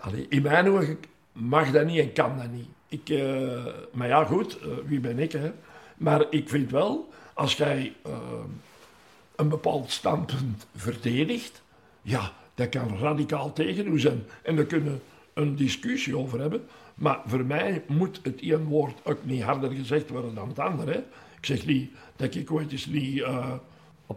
Speaker 4: Allee, in mijn ogen mag dat niet en kan dat niet. Ik, eh, maar ja, goed, eh, wie ben ik, hè? Maar ik vind wel, als jij eh, een bepaald standpunt verdedigt, ja, dat kan radicaal tegen u zijn. En daar kunnen we een discussie over hebben. Maar voor mij moet het één woord ook niet harder gezegd worden dan het andere. Hè. Ik zeg niet dat ik ooit eens niet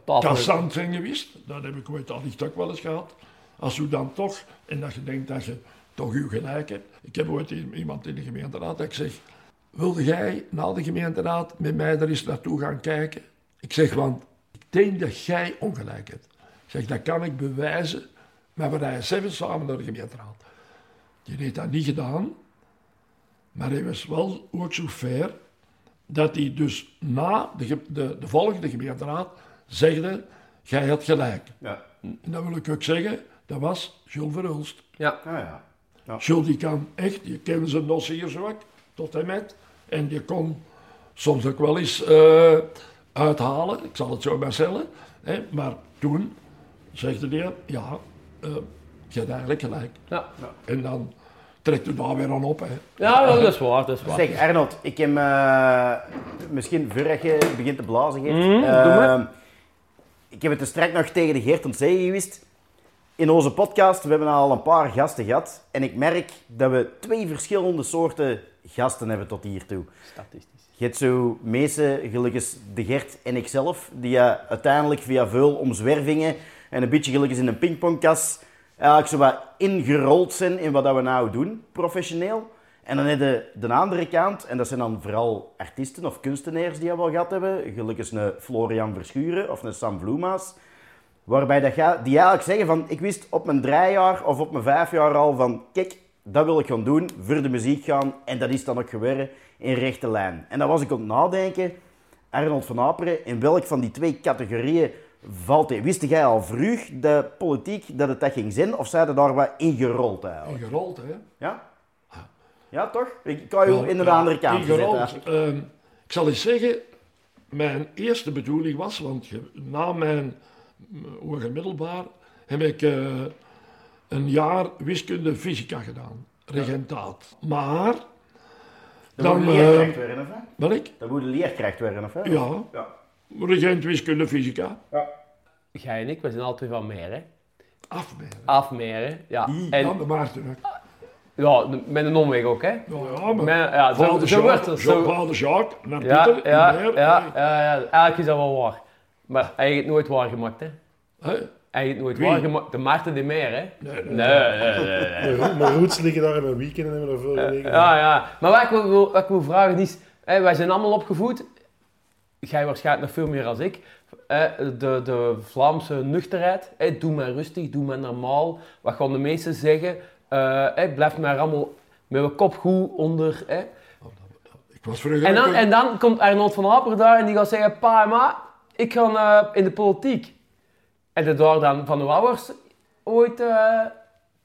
Speaker 4: kassant ben geweest. Dat heb ik ooit allicht ook wel eens gehad. Als u dan toch, en dat je denkt dat je toch uw gelijk hebt. Ik heb ooit iemand in de gemeenteraad dat ik zeg, wilde jij na de gemeenteraad met mij er eens naartoe gaan kijken? Ik zeg, want denk dat jij ongelijk hebt. Ik zeg, dat kan ik bewijzen, maar we rijden zeven samen naar de gemeenteraad. Die heeft dat niet gedaan, maar hij was wel ook zo fair dat hij dus na de, de, de volgende gemeenteraad zegde, jij had gelijk.
Speaker 2: Ja.
Speaker 4: En dat wil ik ook zeggen, dat was Jules Verhulst.
Speaker 1: Ja.
Speaker 2: Ah, ja.
Speaker 4: Jules die kan echt, je kent zijn dossier zo ook, tot en met. En die kon soms ook wel eens eh, uithalen, ik zal het zo maar zeggen. Hè, maar toen zegde hij, ja, eh, je hebt eigenlijk gelijk.
Speaker 1: Ja.
Speaker 4: En dan trekt u daar weer aan op. Hè.
Speaker 1: Ja, dat is waar, dat is waar.
Speaker 2: Zeg, Arnold, ik heb eh, misschien voordat je begint te blazen, Geert.
Speaker 1: Mm, doe maar.
Speaker 2: ik heb het er straks nog tegen de Geert ontzeggen geweest. In onze podcast, we hebben al een paar gasten gehad. En ik merk dat we twee verschillende soorten gasten hebben tot hiertoe.
Speaker 1: Statistisch.
Speaker 2: Je hebt zo mensen, gelukkig de Gert en ikzelf, die uiteindelijk via veel omzwervingen en een beetje gelukkig in een pingpongkas eigenlijk zo wat ingerold zijn in wat dat we nou doen, professioneel. En dan heb je de andere kant, en dat zijn dan vooral artiesten of kunstenaars die we wel gehad hebben, gelukkig een Florian Verschuren of een Sam Vloemaas, waarbij dat ga, die eigenlijk zeggen van, ik wist op mijn drie jaar of op mijn vijf jaar al van, kijk, dat wil ik gaan doen, voor de muziek gaan, en dat is dan ook gebeurd in rechte lijn. En dan was ik aan het nadenken, Arnold van Aperen, in welk van die twee categorieën valt hij? Wist jij al vroeg de politiek dat het dat ging zijn, of zijn er daar wat ingerold eigenlijk?
Speaker 4: Ingerold, hè.
Speaker 2: Ja? Ja, toch? Ik kan je in de andere kant
Speaker 4: Ingerold. Ehm, ik zal eens zeggen, mijn eerste bedoeling was, want na mijn hoger middelbaar heb ik eh, een jaar wiskunde fysica gedaan. Regentaat. Maar,
Speaker 2: Dat
Speaker 4: dan...
Speaker 2: moet
Speaker 4: eh,
Speaker 2: leerkracht werden, of hè?
Speaker 4: wat ik?
Speaker 2: Dat moet de leerkracht werden, of hè?
Speaker 4: Ja,
Speaker 2: Ja.
Speaker 4: regent wiskunde fysica.
Speaker 1: Jij en ik, we zijn twee van Meren.
Speaker 4: Afmeren.
Speaker 1: Afmeren, ja.
Speaker 4: Die,
Speaker 1: En,
Speaker 4: dan de Maarten ook.
Speaker 1: ja, de- met een omweg ook, hè.
Speaker 4: Ja, ja, maar...
Speaker 1: Met- ja, zo,
Speaker 4: Vader
Speaker 1: zo wordt
Speaker 4: Jacques,
Speaker 1: het.
Speaker 4: zo, vader Jacques, naar
Speaker 1: ja,
Speaker 4: Pieter,
Speaker 1: ja,
Speaker 4: in
Speaker 1: ja,
Speaker 4: Meer,
Speaker 1: ja,
Speaker 4: hè.
Speaker 1: ja, Eigenlijk is dat wel waar. Maar hij heeft het nooit waar gemaakt, hè. Hij heeft het nooit
Speaker 4: Wie?
Speaker 1: waar gemaakt. De Maarten de Meer, hè.
Speaker 4: Nee, nee,
Speaker 1: Nee, nee, nee. nee.
Speaker 5: Mijn ro- Mijn roots liggen daar in mijn weekend en hebben er veel gelegen.
Speaker 1: Ja, ja. Maar wat ik wil, wat ik wil vragen is, hè, wij zijn allemaal opgevoed, jij waarschijnlijk nog veel meer als ik, hè, de, de Vlaamse nuchterheid, hè, doe maar rustig, doe maar normaal, wat gaan de meesten zeggen, eh, hè, blijf maar allemaal met een kop goed onder. Hè.
Speaker 4: Ik was vroeger
Speaker 1: En, dan, en dan komt Arnold van Aper daar en die gaat zeggen, pa en ma, ik ga in de politiek. En de daar dan van de ouders ooit eh,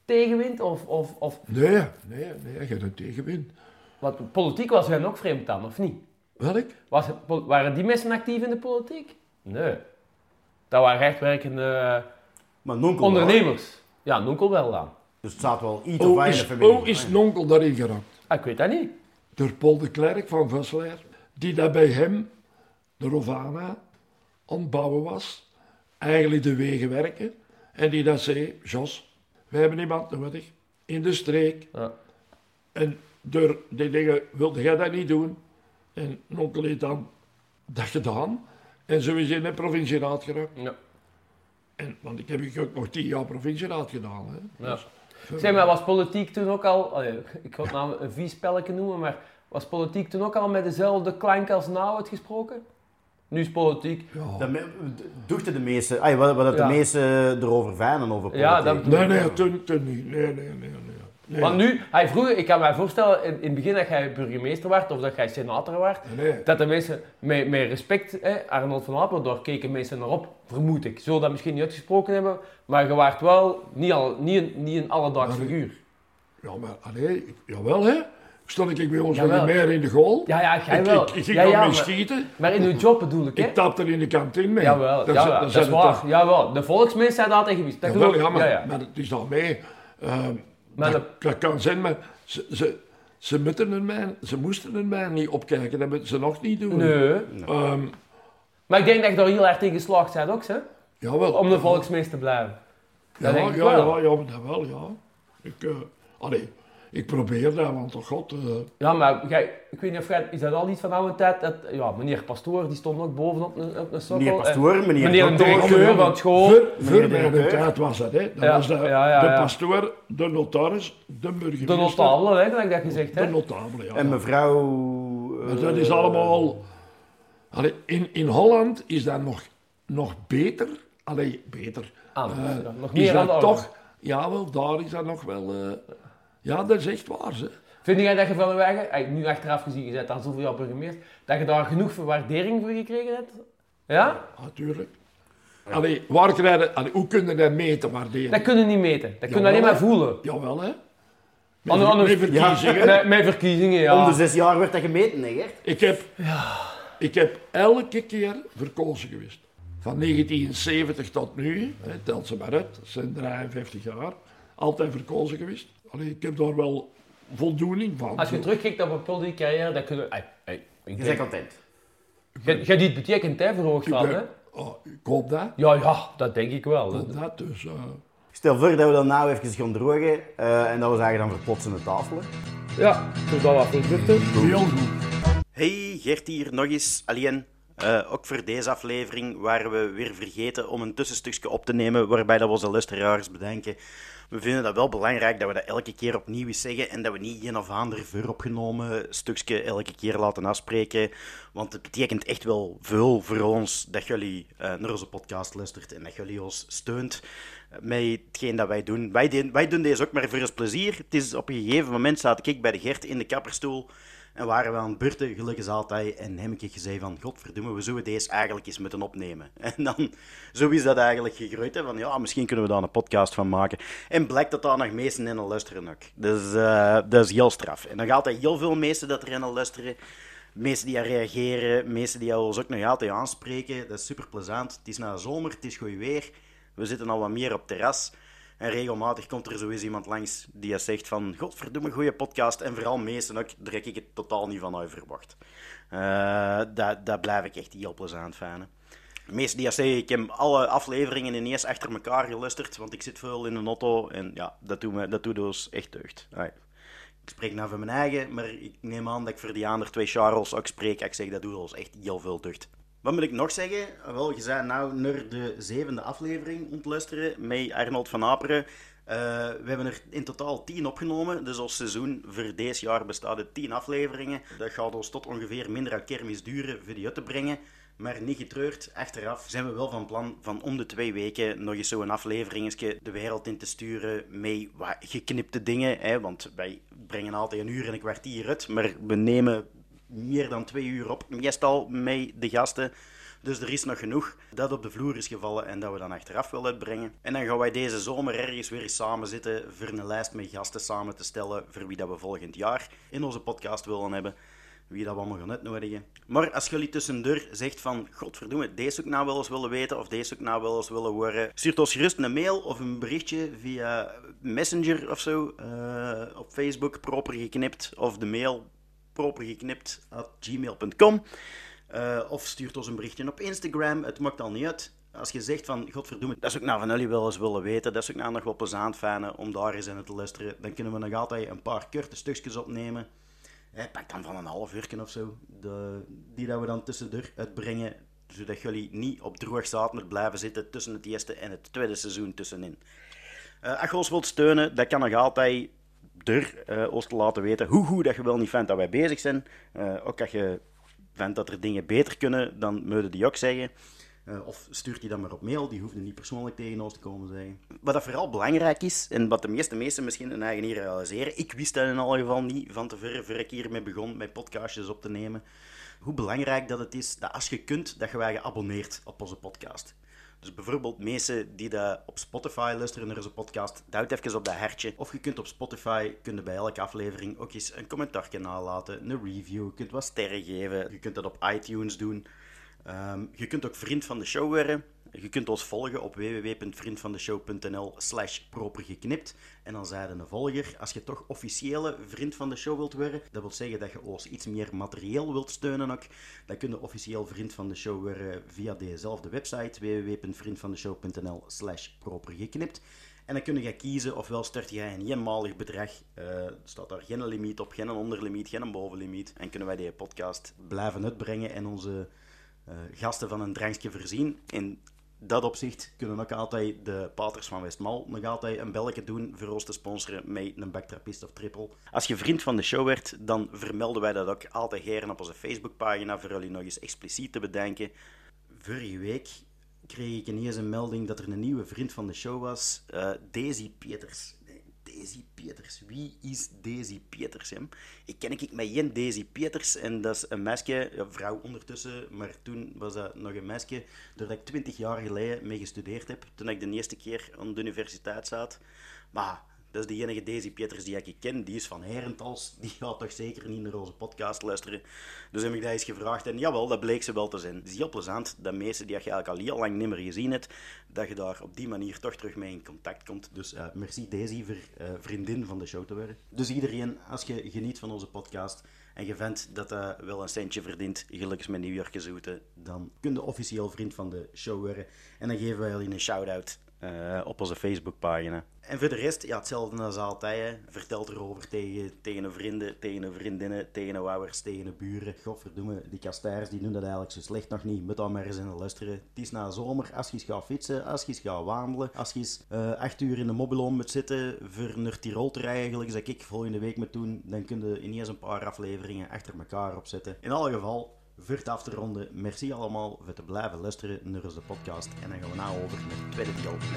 Speaker 1: tegenwind? Of, of, of,
Speaker 4: Nee, nee, nee, je hebt een tegenwind.
Speaker 1: wat, politiek was hen ook vreemd dan, of niet?
Speaker 4: Welk?
Speaker 1: Was het, waren die mensen actief in de politiek? Nee. Dat waren echt werkende
Speaker 2: Maar nonkel
Speaker 1: ondernemers. Ja, nonkel wel dan.
Speaker 2: Dus het staat wel iets of
Speaker 4: Oh,
Speaker 2: wat in de
Speaker 4: is,
Speaker 2: familie.
Speaker 4: oh, is nonkel daarin geraakt?
Speaker 1: Ah, ik weet dat niet.
Speaker 4: Door Paul de Klerk van Vesselaar, die dat bij hem, de Rovana, aan het bouwen was. Eigenlijk de wegen werken. En die dat zei, Jos, wij hebben iemand nodig in de streek.
Speaker 1: Ja.
Speaker 4: En door die dingen wilde jij dat niet doen. En heeft dan dat gedaan. En zo is hij in de provincieraad geraakt.
Speaker 1: Ja.
Speaker 4: En, want ik heb ook nog tien jaar provincieraad gedaan. Hè.
Speaker 1: Ja.
Speaker 4: Dus,
Speaker 1: Zeg maar, was politiek toen ook al, allee, ik ga het nou een vies spelletje noemen, maar was politiek toen ook al met dezelfde klank als nou uitgesproken? Nu is politiek.
Speaker 4: ja.
Speaker 2: Dat de meeste, ay, wat, wat
Speaker 1: Ja.
Speaker 2: de meeste erover vijnen over politiek.
Speaker 1: Ja, dat-
Speaker 4: Nee, nee, toen, toen niet. Nee, nee, nee. nee. nee.
Speaker 1: Want nu, hij vroeger, ik kan me voorstellen, in, in het begin dat jij burgemeester werd of dat jij senator werd,
Speaker 4: Nee.
Speaker 1: dat de mensen met, met respect, hè, Arnold van Apeldoorn, keken mensen naar op, vermoed ik. Zullen dat misschien niet uitgesproken hebben, maar je waart wel niet, al, niet, een, niet een alledaags
Speaker 4: Maar-
Speaker 1: figuur.
Speaker 4: Ja, maar allee, jawel hè. Stond ik bij ons
Speaker 1: Jawel.
Speaker 4: nog meer in de goal.
Speaker 1: Ja, ja, jij
Speaker 4: ik,
Speaker 1: wel.
Speaker 4: ik, ik ging
Speaker 1: ja, ja,
Speaker 4: mee schieten.
Speaker 1: maar in uw job bedoel ik, hè?
Speaker 4: Ik tapte er in de kantine mee.
Speaker 1: Jawel,
Speaker 4: Dan
Speaker 1: ja,
Speaker 4: zet-
Speaker 1: ja,
Speaker 4: dan
Speaker 1: dat
Speaker 4: zet
Speaker 1: is waar.
Speaker 4: toch-
Speaker 1: Jawel, de volksmens zijn altijd geweest. Dat
Speaker 4: Jawel, ja, maar,
Speaker 1: ja, ja.
Speaker 4: maar het is nog mee. Ehm,
Speaker 1: Maar
Speaker 4: dat,
Speaker 1: de-
Speaker 4: dat kan zijn, maar ze, ze, ze, moeten er mij, ze moesten er mij niet opkijken. Dat moeten ze nog niet doen.
Speaker 1: Nee.
Speaker 4: Ehm,
Speaker 1: Maar ik denk dat je daar heel erg tegen geslaagd bent ook, hè?
Speaker 4: jawel.
Speaker 1: Om de volksmens te blijven.
Speaker 4: ja,
Speaker 1: dat
Speaker 4: ja,
Speaker 1: wel.
Speaker 4: Ja, ja, dat wel, ja. Ik, eh, allee, ik probeer dat, want toch god... eh,
Speaker 1: Ja, maar jij, ik weet niet of jij, is dat al iets van oude tijd? Dat, ja, meneer Pastoor, die stond ook bovenop een, op een sokkel.
Speaker 2: Meneer
Speaker 1: en-
Speaker 2: Pastoor, meneer,
Speaker 1: meneer de directeur van school.
Speaker 4: Voor,
Speaker 2: directeur.
Speaker 4: tijd was dat, hè. Dat
Speaker 1: Ja,
Speaker 4: was de,
Speaker 1: ja, ja,
Speaker 4: de
Speaker 1: ja.
Speaker 4: pastoor, de notaris, de burgemeester.
Speaker 1: De notabele, hè, gelijk dat gezegd,
Speaker 4: De
Speaker 1: hè?
Speaker 4: notabele, ja.
Speaker 2: En mevrouw...
Speaker 4: Maar
Speaker 2: eh,
Speaker 4: dat is allemaal... Allee, in, in Holland is dat nog nog beter, allee, beter. Eh,
Speaker 1: ja, nog
Speaker 4: is
Speaker 1: meer de
Speaker 4: dat toch, ja wel, daar is dat nog wel, eh, ja dat is echt waar ze.
Speaker 1: Vind jij dat je van de nu achteraf gezien, je bent al zoveel jaar burgemeester, dat je daar genoeg waardering voor gekregen hebt? Ja?
Speaker 4: Natuurlijk. Allee, waar krijgen, allee, hoe kun je dat meten, waarderen?
Speaker 1: Dat kunnen we niet meten. Dat kunnen we alleen maar voelen.
Speaker 4: Jawel, hè. Met, met verkiezingen.
Speaker 1: Met, met verkiezingen, ja.
Speaker 2: Om de zes jaar werd dat gemeten, hè, Gert?
Speaker 4: Ik heb, ik heb elke keer verkozen geweest. Van 1970 tot nu, hè, tel ze maar uit, dat zijn 53 jaar, altijd verkozen geweest. Allee, ik heb daar wel voldoening van.
Speaker 1: Als je terugkijkt op een politieke carrière, dan kunnen we... ik
Speaker 2: Je bent
Speaker 1: denk-
Speaker 2: content.
Speaker 1: Jij het betekent, hè, verhoogd
Speaker 4: ik,
Speaker 1: van,
Speaker 4: ben-
Speaker 1: hè?
Speaker 4: oh, ik hoop dat.
Speaker 1: Ja, ja, dat denk ik wel.
Speaker 4: Ik hoop dat, dus... eh,
Speaker 2: Stel voor dat we dat nou even gaan drogen eh, en dat we zeggen dan verplotsen de tafelen.
Speaker 1: Ja, doe dat wat producten.
Speaker 4: heel goed.
Speaker 2: Hey, Gert hier nog eens. Alleen, eh, ook voor deze aflevering waren we weer vergeten om een tussenstukje op te nemen waarbij dat we onze luisteraars bedenken. We vinden dat wel belangrijk dat we dat elke keer opnieuw eens zeggen en dat we niet een of ander vooropgenomen stukje elke keer laten afspreken. Want het betekent echt wel veel voor ons dat jullie eh, naar onze podcast luistert en dat jullie ons steunt met hetgeen dat wij doen. Wij, de- wij doen deze ook maar voor ons plezier. Het is op een gegeven moment zat ik bij de Gert in de kapperstoel en waren we aan het beurten, gelukkig is altijd. En heb ik gezegd van, godverdomme, we zouden deze eigenlijk eens moeten opnemen. *laughs* En dan, zo is dat eigenlijk gegroeid. Van, ja, misschien kunnen we daar een podcast van maken. En blijkt dat daar nog mensen in luisteren ook. Dus eh, dat is heel straf. En dan gaat er heel veel mensen dat erin luisteren. Mensen die aan reageren, mensen die ons ook nog altijd aanspreken. Dat is super plezant. Het is na zomer, het is goed weer. We zitten al wat meer op terras. En regelmatig komt er eens iemand langs die zegt van... Godverdomme, goede podcast. En vooral meesten ook, daar ik het totaal niet van uit verwacht. Eh, dat, dat blijf ik echt heel plezant vinden. Meesten die zeggen, ik heb alle afleveringen ineens achter elkaar geluisterd, want ik zit veel in een auto. En ja, dat doet, me, dat doet ons echt deugd. Ik spreek nou van mijn eigen, maar ik neem aan dat ik voor die andere twee Charles ook spreek. Ik zeg, dat doet ons echt heel veel deugd. Wat moet ik nog zeggen? Wel, je bent nou naar de zevende aflevering ontluisteren met Arnold van Aperen. Eh, we hebben er in totaal tien opgenomen. Dus ons seizoen voor deze jaar bestaat uit tien afleveringen. Dat gaat ons tot ongeveer minder aan kermis duren voor uit te brengen. Maar niet getreurd, achteraf zijn we wel van plan van om de twee weken nog eens zo'n afleveringetje de wereld in te sturen met geknipte dingen. Hè? Want wij brengen altijd een uur en een kwartier uit, maar we nemen meer dan twee uur op, meestal met de gasten. Dus er is nog genoeg dat op de vloer is gevallen en dat we dan achteraf willen uitbrengen. En dan gaan wij deze zomer ergens weer eens samen zitten voor een lijst met gasten samen te stellen voor wie dat we volgend jaar in onze podcast willen hebben. Wie dat we allemaal gaan uitnodigen. Maar als jullie tussendoor zegt van, godverdomme, deze ik nou wel eens willen weten of deze ik nou wel eens willen horen, stuurt ons gerust een mail of een berichtje via Messenger of zo, eh, op Facebook, proper geknipt, of de mail propergeknipt.gmail.com. Eh, of stuurt ons een berichtje op Instagram. Het maakt al niet uit. Als je zegt van, godverdomme, dat zou ik nou van jullie wel eens willen weten. Dat zou ik nou nog wel plezant vinden om daar eens in te luisteren. Dan kunnen we nog altijd een paar korte stukjes opnemen. Pak dan van een half uur of zo. De, die dat we dan tussendoor uitbrengen. Zodat jullie niet op droog zaten blijven zitten tussen het eerste en het tweede seizoen tussenin. Eh, als wilt steunen, dat kan nog altijd door eh, ons te laten weten hoe goed dat je wel niet vindt dat wij bezig zijn. Eh, ook als je vindt dat er dingen beter kunnen, dan moet je die ook zeggen. Eh, of stuurt die dan maar op mail, die hoeft niet persoonlijk tegen ons te komen zeggen. Wat dat vooral belangrijk is, en wat de meeste mensen misschien in eigen hier realiseren, ik wist dat in alle geval niet van tevoren, voor ik hiermee begon met podcastjes op te nemen, hoe belangrijk dat het is dat als je kunt, dat je wij geabonneerd op onze podcast. Dus bijvoorbeeld mensen die dat op Spotify luisteren naar onze podcast, duwt even op dat hertje. Of je kunt op Spotify, kun je bij elke aflevering ook eens een commentaar nalaten, een review, je kunt wat sterren geven. Je kunt dat op iTunes doen. Ehm, je kunt ook vriend van de show worden. Je kunt ons volgen op www.vriendvandeshow.nl slash propergeknipt. En dan zijn een volger. Als je toch officiële vriend van de show wilt worden, dat wil zeggen dat je ons iets meer materieel wilt steunen ook, dan kun je officieel vriend van de show worden via dezelfde website www.vriendvandeshow.nl slash propergeknipt. En dan kun je kiezen ofwel start jij een eenmalig bedrag, eh, er staat daar geen limiet op, geen onderlimiet, geen bovenlimiet. En kunnen wij die podcast blijven uitbrengen en onze gasten van een drankje voorzien. In dat opzicht kunnen ook altijd de paters van Westmal nog altijd een belletje doen voor ons te sponsoren met een backtrapist of triple. Als je vriend van de show werd, dan vermelden wij dat ook altijd heren op onze Facebookpagina voor jullie nog eens expliciet te bedenken. Vorige week kreeg ik ineens een melding dat er een nieuwe vriend van de show was. eh Daisy Peters. Daisy Peters. Wie is Daisy Peters? Hè? Ik ken ik met Jen Daisy Peters. En dat is een meisje, ja, vrouw ondertussen. Maar toen was dat nog een meisje. Doordat ik twintig jaar geleden mee gestudeerd heb. Toen ik de eerste keer aan de universiteit zat. Maar dat is de enige Daisy Peters die ik ken. Die is van Herentals. Die gaat toch zeker niet naar onze podcast luisteren. Dus heb ik dat eens gevraagd. En jawel, dat bleek ze wel te zijn. Het is heel plezant dat mensen die je eigenlijk al heel lang niet meer gezien hebt, dat je daar op die manier toch terug mee in contact komt. Dus eh, merci Daisy voor eh, vriendin van de show te worden. Dus iedereen, als je geniet van onze podcast en je vindt dat dat wel een centje verdient, gelukkig met New York zoeten, dan kun je officieel vriend van de show worden. En dan geven wij jullie een shout-out eh, op onze Facebookpagina. En voor de rest, ja, hetzelfde als altijd. Hè. Vertel erover tegen, tegen vrienden, tegen vriendinnen, tegen ouders, tegen een buren. Godverdomme, die kastijrs die doen dat eigenlijk zo slecht nog niet. Moet dan maar eens in luisteren. Het is na zomer, als je gaat fietsen, als je gaat wandelen, als je eh, acht uur in de mobiloom moet zitten voor naar Tirol te rijden, ik volgende week moet doen, dan kun je ineens een paar afleveringen achter elkaar opzetten. In alle geval, voor het af te ronden, merci allemaal voor te blijven luisteren naar onze podcast. En dan gaan we nou over naar het tweede deel met.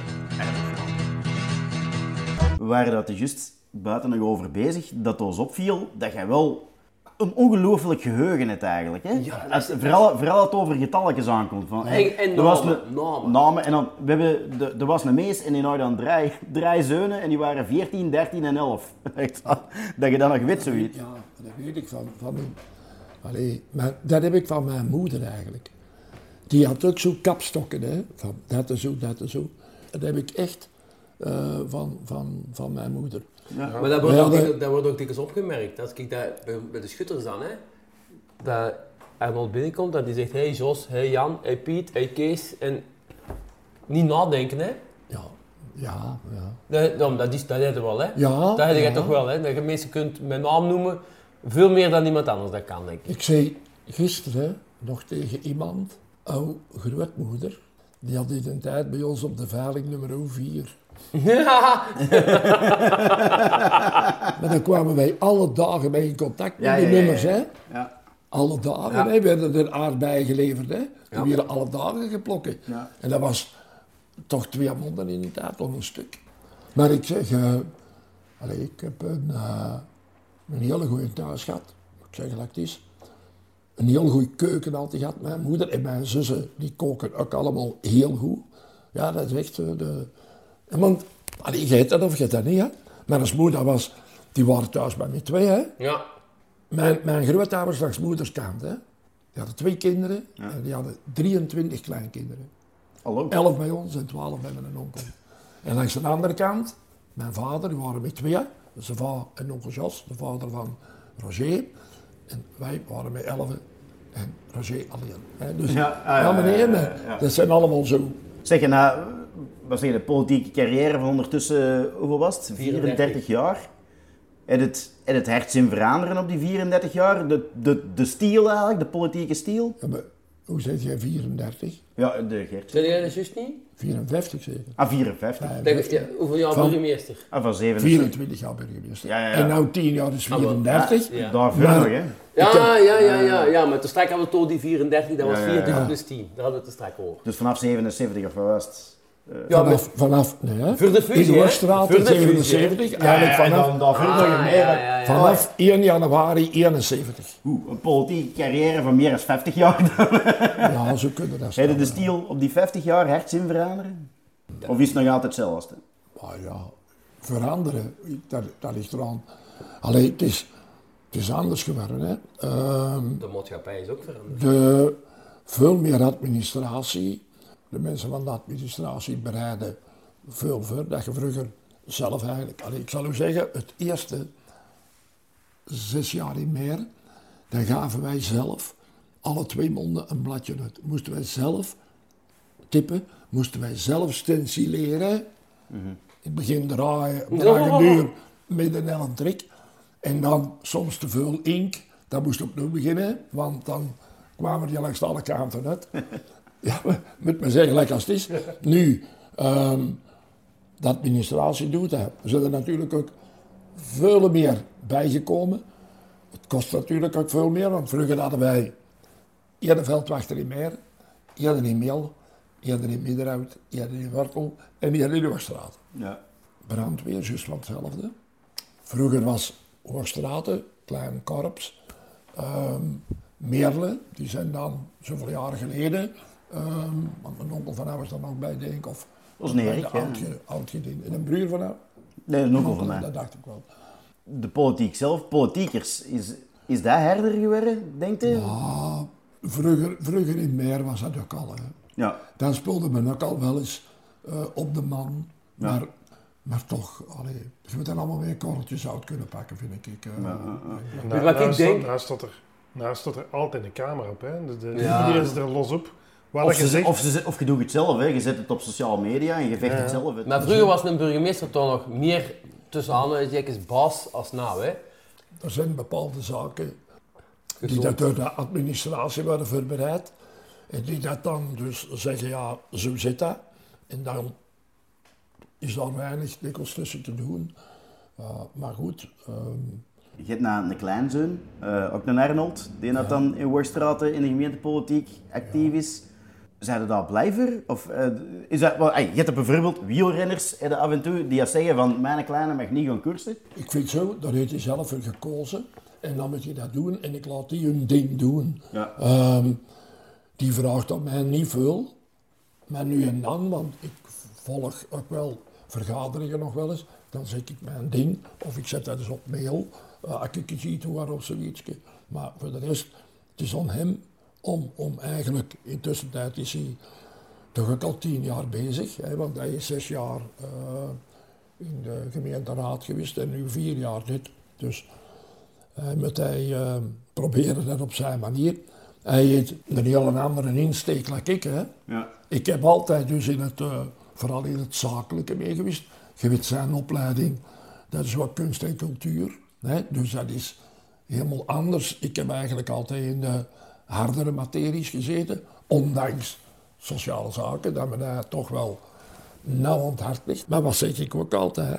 Speaker 2: We waren dat juist buiten nog over bezig, dat ons opviel dat jij wel een ongelooflijk geheugen hebt eigenlijk. Hè?
Speaker 1: Ja,
Speaker 2: Als, vooral, vooral als het over getalletjes aankomt. Van,
Speaker 1: En- en
Speaker 2: er was
Speaker 1: namen,
Speaker 2: een-
Speaker 1: namen.
Speaker 2: En dan, we hebben, de, er was een mees en die had dan drie, drie zeunen en die waren 14, 13 en 11. *laughs* Echt, dat je dat nog weet, zoiets.
Speaker 4: Ja, dat weet ik van, van mijn... Allee, maar dat heb ik van mijn moeder eigenlijk. Die had ook zo kapstokken, hè. Van dat en zo, dat en zo. Dat heb ik echt eh, van, van, van mijn moeder.
Speaker 1: Maar dat wordt,
Speaker 4: Ja,
Speaker 1: ook, dat- wordt ook dikwijls opgemerkt. Als ik dat bij, bij de schutters dan, hè, dat Arnold binnenkomt en die zegt: Hey Jos, hey Jan, hey Piet, hey Kees. En niet nadenken, hè?
Speaker 4: Ja, ja, ja.
Speaker 1: Dat, dan- dat, is, dat heb je wel, hè?
Speaker 4: Ja,
Speaker 1: dat heb je
Speaker 4: ja.
Speaker 1: toch wel, hè? Dat je mensen kunt met naam noemen, veel meer dan iemand anders dat kan, denk ik.
Speaker 4: Ik zei gisteren nog tegen iemand, oude grootmoeder, die had in een tijd bij ons op de veiling nummer 4. *laughs* Maar dan kwamen wij alle dagen mee in contact met
Speaker 2: Ja,
Speaker 4: die
Speaker 2: ja, ja, ja.
Speaker 4: nummers, hè.
Speaker 2: Ja.
Speaker 4: Alle dagen,
Speaker 2: Ja.
Speaker 4: hè, werden er aardbeien geleverd, hè. Die
Speaker 1: Ja.
Speaker 4: werden alle dagen geplokken.
Speaker 2: Ja.
Speaker 4: En dat was toch twee monden in die tijd, of een stuk. Maar ik zeg, eh, allee, ik heb een, eh, een hele goede thuis gehad. Ik zeg gelijk het is. Een heel goede keuken altijd gehad. Mijn moeder en mijn zussen, die koken ook allemaal heel goed. Ja, dat is echt eh, de... Want, allee, je hebt dat of je dat niet, hè. Mijn moeder was, die waren thuis bij mij twee, hè.
Speaker 1: Ja.
Speaker 4: Mijn, mijn grootouders langs moederskant, hè. Die hadden twee kinderen en die hadden 23 kleinkinderen.
Speaker 2: Hallo.
Speaker 4: 11 bij ons en 12 bij mijn onkel. En langs de andere kant, mijn vader, die waren met twee. De vader en onkel Jos, de vader van Roger. En wij waren met 11 en Roger alleen. hè. Dus,
Speaker 2: Ja,
Speaker 4: ja,
Speaker 2: ah, ja,
Speaker 4: meneer,
Speaker 2: ja, ja,
Speaker 4: dat zijn allemaal zo.
Speaker 2: Zeg, uh, wat zeg je, de politieke carrière van ondertussen, uh, hoeveel was het? 34,
Speaker 1: 34
Speaker 2: jaar. En het, en het hart zien veranderen op die 34 jaar? De, de, de stiel eigenlijk, de politieke stiel?
Speaker 4: Ja, maar hoe zeg jij 34?
Speaker 2: Ja, de Gert.
Speaker 1: Zeg jij dat juist niet?
Speaker 4: 54 zeker.
Speaker 2: Ah, 54.
Speaker 1: Dat, ja, hoeveel jaar
Speaker 4: Van-
Speaker 1: burgemeester?
Speaker 2: Ah, van 77.
Speaker 4: 24 jaar burgemeester.
Speaker 2: Ja, ja, ja.
Speaker 4: En nou 10 jaar is 34.
Speaker 1: Ja.
Speaker 2: Daarvoor
Speaker 4: Maar-
Speaker 2: nog, hè.
Speaker 1: Ja, ja, ja, ja, ja, maar toen straks hadden we toch die 34, dat was
Speaker 2: Ja, ja, ja.
Speaker 1: 24 plus 10. Daar hadden we het er straks over.
Speaker 2: Dus vanaf 77 of wat was het?
Speaker 1: Ja, maar
Speaker 4: Vanaf, vanaf nee, hè?
Speaker 1: Voor de fusie,
Speaker 4: In de
Speaker 1: hè?
Speaker 4: Worstraat
Speaker 1: Voor
Speaker 4: in
Speaker 1: de fusie,
Speaker 4: 77. eigenlijk vanaf,
Speaker 2: nog
Speaker 1: Ah,
Speaker 2: meer.
Speaker 1: ja, ja, ja.
Speaker 4: vanaf 1 januari 71.
Speaker 2: Oeh, een politieke carrière van meer dan 50 jaar.
Speaker 4: Ja, zo kunnen dat *laughs*
Speaker 2: Heb je de stiel op die 50 jaar hart zien veranderen? Of is het nog altijd hetzelfde?
Speaker 4: Maar ja, veranderen, dat, dat ligt eraan. Alleen, het is, het is anders geworden. Hè. Ehm,
Speaker 1: De maatschappij is ook veranderd.
Speaker 4: de, veel meer administratie. De mensen van de administratie bereiden veel voor. Dat je vroeger zelf eigenlijk... Allee, ik zal u zeggen, het eerste zes jaar in meer, dan gaven wij zelf alle twee monden een bladje uit. Moesten wij zelf tippen, moesten wij zelf stencileren. In het begin draaien, draaien duur, en een trik. En dan soms te veel inkt, dat moest opnieuw beginnen, want dan kwamen die langs alle kanten uit. *laughs* ja, *laughs* moet maar zeggen, lekker als het is. Nu, ehm, de administratie doet dat. Er er natuurlijk ook veel meer bijgekomen. Het kost natuurlijk ook veel meer, want vroeger hadden wij één veldwachter in meer, één in Mel, je had er in Middenhout, je had er in Wortel en je had er in Hoogstraat.
Speaker 2: Ja.
Speaker 4: Brandweer, juist van hetzelfde. Vroeger was Hoogstraten, klein korps. Ehm Meerle, die zijn dan zoveel jaren geleden, ehm, want mijn onkel van hem is er nog bij, denk ik, of
Speaker 2: Dat is een
Speaker 4: bij
Speaker 2: Erik, ja.
Speaker 4: oudge- oudgediende. En een broer van hem.
Speaker 2: Nee, een onkel van mij.
Speaker 4: Dat dacht ik wel.
Speaker 2: De politiek zelf, politiekers, is, is dat herder geworden, denkt u?
Speaker 4: Ah, vroeger, vroeger in Meer was dat ook al. Hè.
Speaker 2: Ja.
Speaker 4: Dan speelde men ook al wel eens eh, op de man. Maar, maar toch, allee, je moet dan allemaal weer korreltjes uit kunnen pakken, vind ik.
Speaker 1: wat ik denk?
Speaker 5: Staat er, daar staat er altijd een camera op. Hè. De, de,
Speaker 1: Ja.
Speaker 5: Iedereen zit er los op.
Speaker 2: Of,
Speaker 5: je
Speaker 2: ze,
Speaker 5: zegt,
Speaker 2: of, ze, of je doet het zelf, hè. je zet het op sociale media en je vecht
Speaker 5: Ja.
Speaker 2: het zelf. uit.
Speaker 1: Maar vroeger was een burgemeester toch nog meer tussen aanhalingstekens baas als nou, hè?
Speaker 4: Er zijn bepaalde zaken die dat door de administratie worden voorbereid. En die dat dan dus zeggen, ja, zo zit dat. En dan is daar weinig dikwijls tussen te doen. Uh, maar goed, ehm,
Speaker 2: Je hebt na een kleinzoon, eh, ook een Arnold, die dat dan in Worstraten in de gemeentepolitiek actief is. Zijn er daar blijver? Of eh, is dat, wel, je hebt bijvoorbeeld wielrenners eh, af en toe die dat zeggen van mijn kleine mag niet gaan koersen.
Speaker 4: ik vind zo, daar heeft hij zelf voor gekozen. En dan moet je dat doen en ik laat die hun ding doen.
Speaker 2: Ja.
Speaker 4: Ehm, die vraagt op mij niet veel. Maar nu en dan, want ik volg ook wel vergaderingen nog wel eens. Dan zeg ik mijn ding, of ik zet dat eens op mail. eh, als ik iets of zoiets. Maar voor de rest, het is aan hem om, om eigenlijk, intussen tijd is hij toch ook al tien jaar bezig. Hè, want hij is zes jaar eh, in de gemeenteraad geweest en nu vier jaar dit. Dus hij moet hij eh, proberen dat op zijn manier. Hij heeft een heel andere insteek dan ik. Hè.
Speaker 2: Ja.
Speaker 4: Ik heb altijd dus in het, eh, vooral in het zakelijke mee geweest. Je weet zijn opleiding, dat is wat kunst en cultuur. Hè? Dus dat is helemaal anders. Ik heb eigenlijk altijd in de hardere materies gezeten, ondanks sociale zaken, dat me daar toch wel nauw aan het hart ligt. Maar wat zeg ik ook altijd, hè?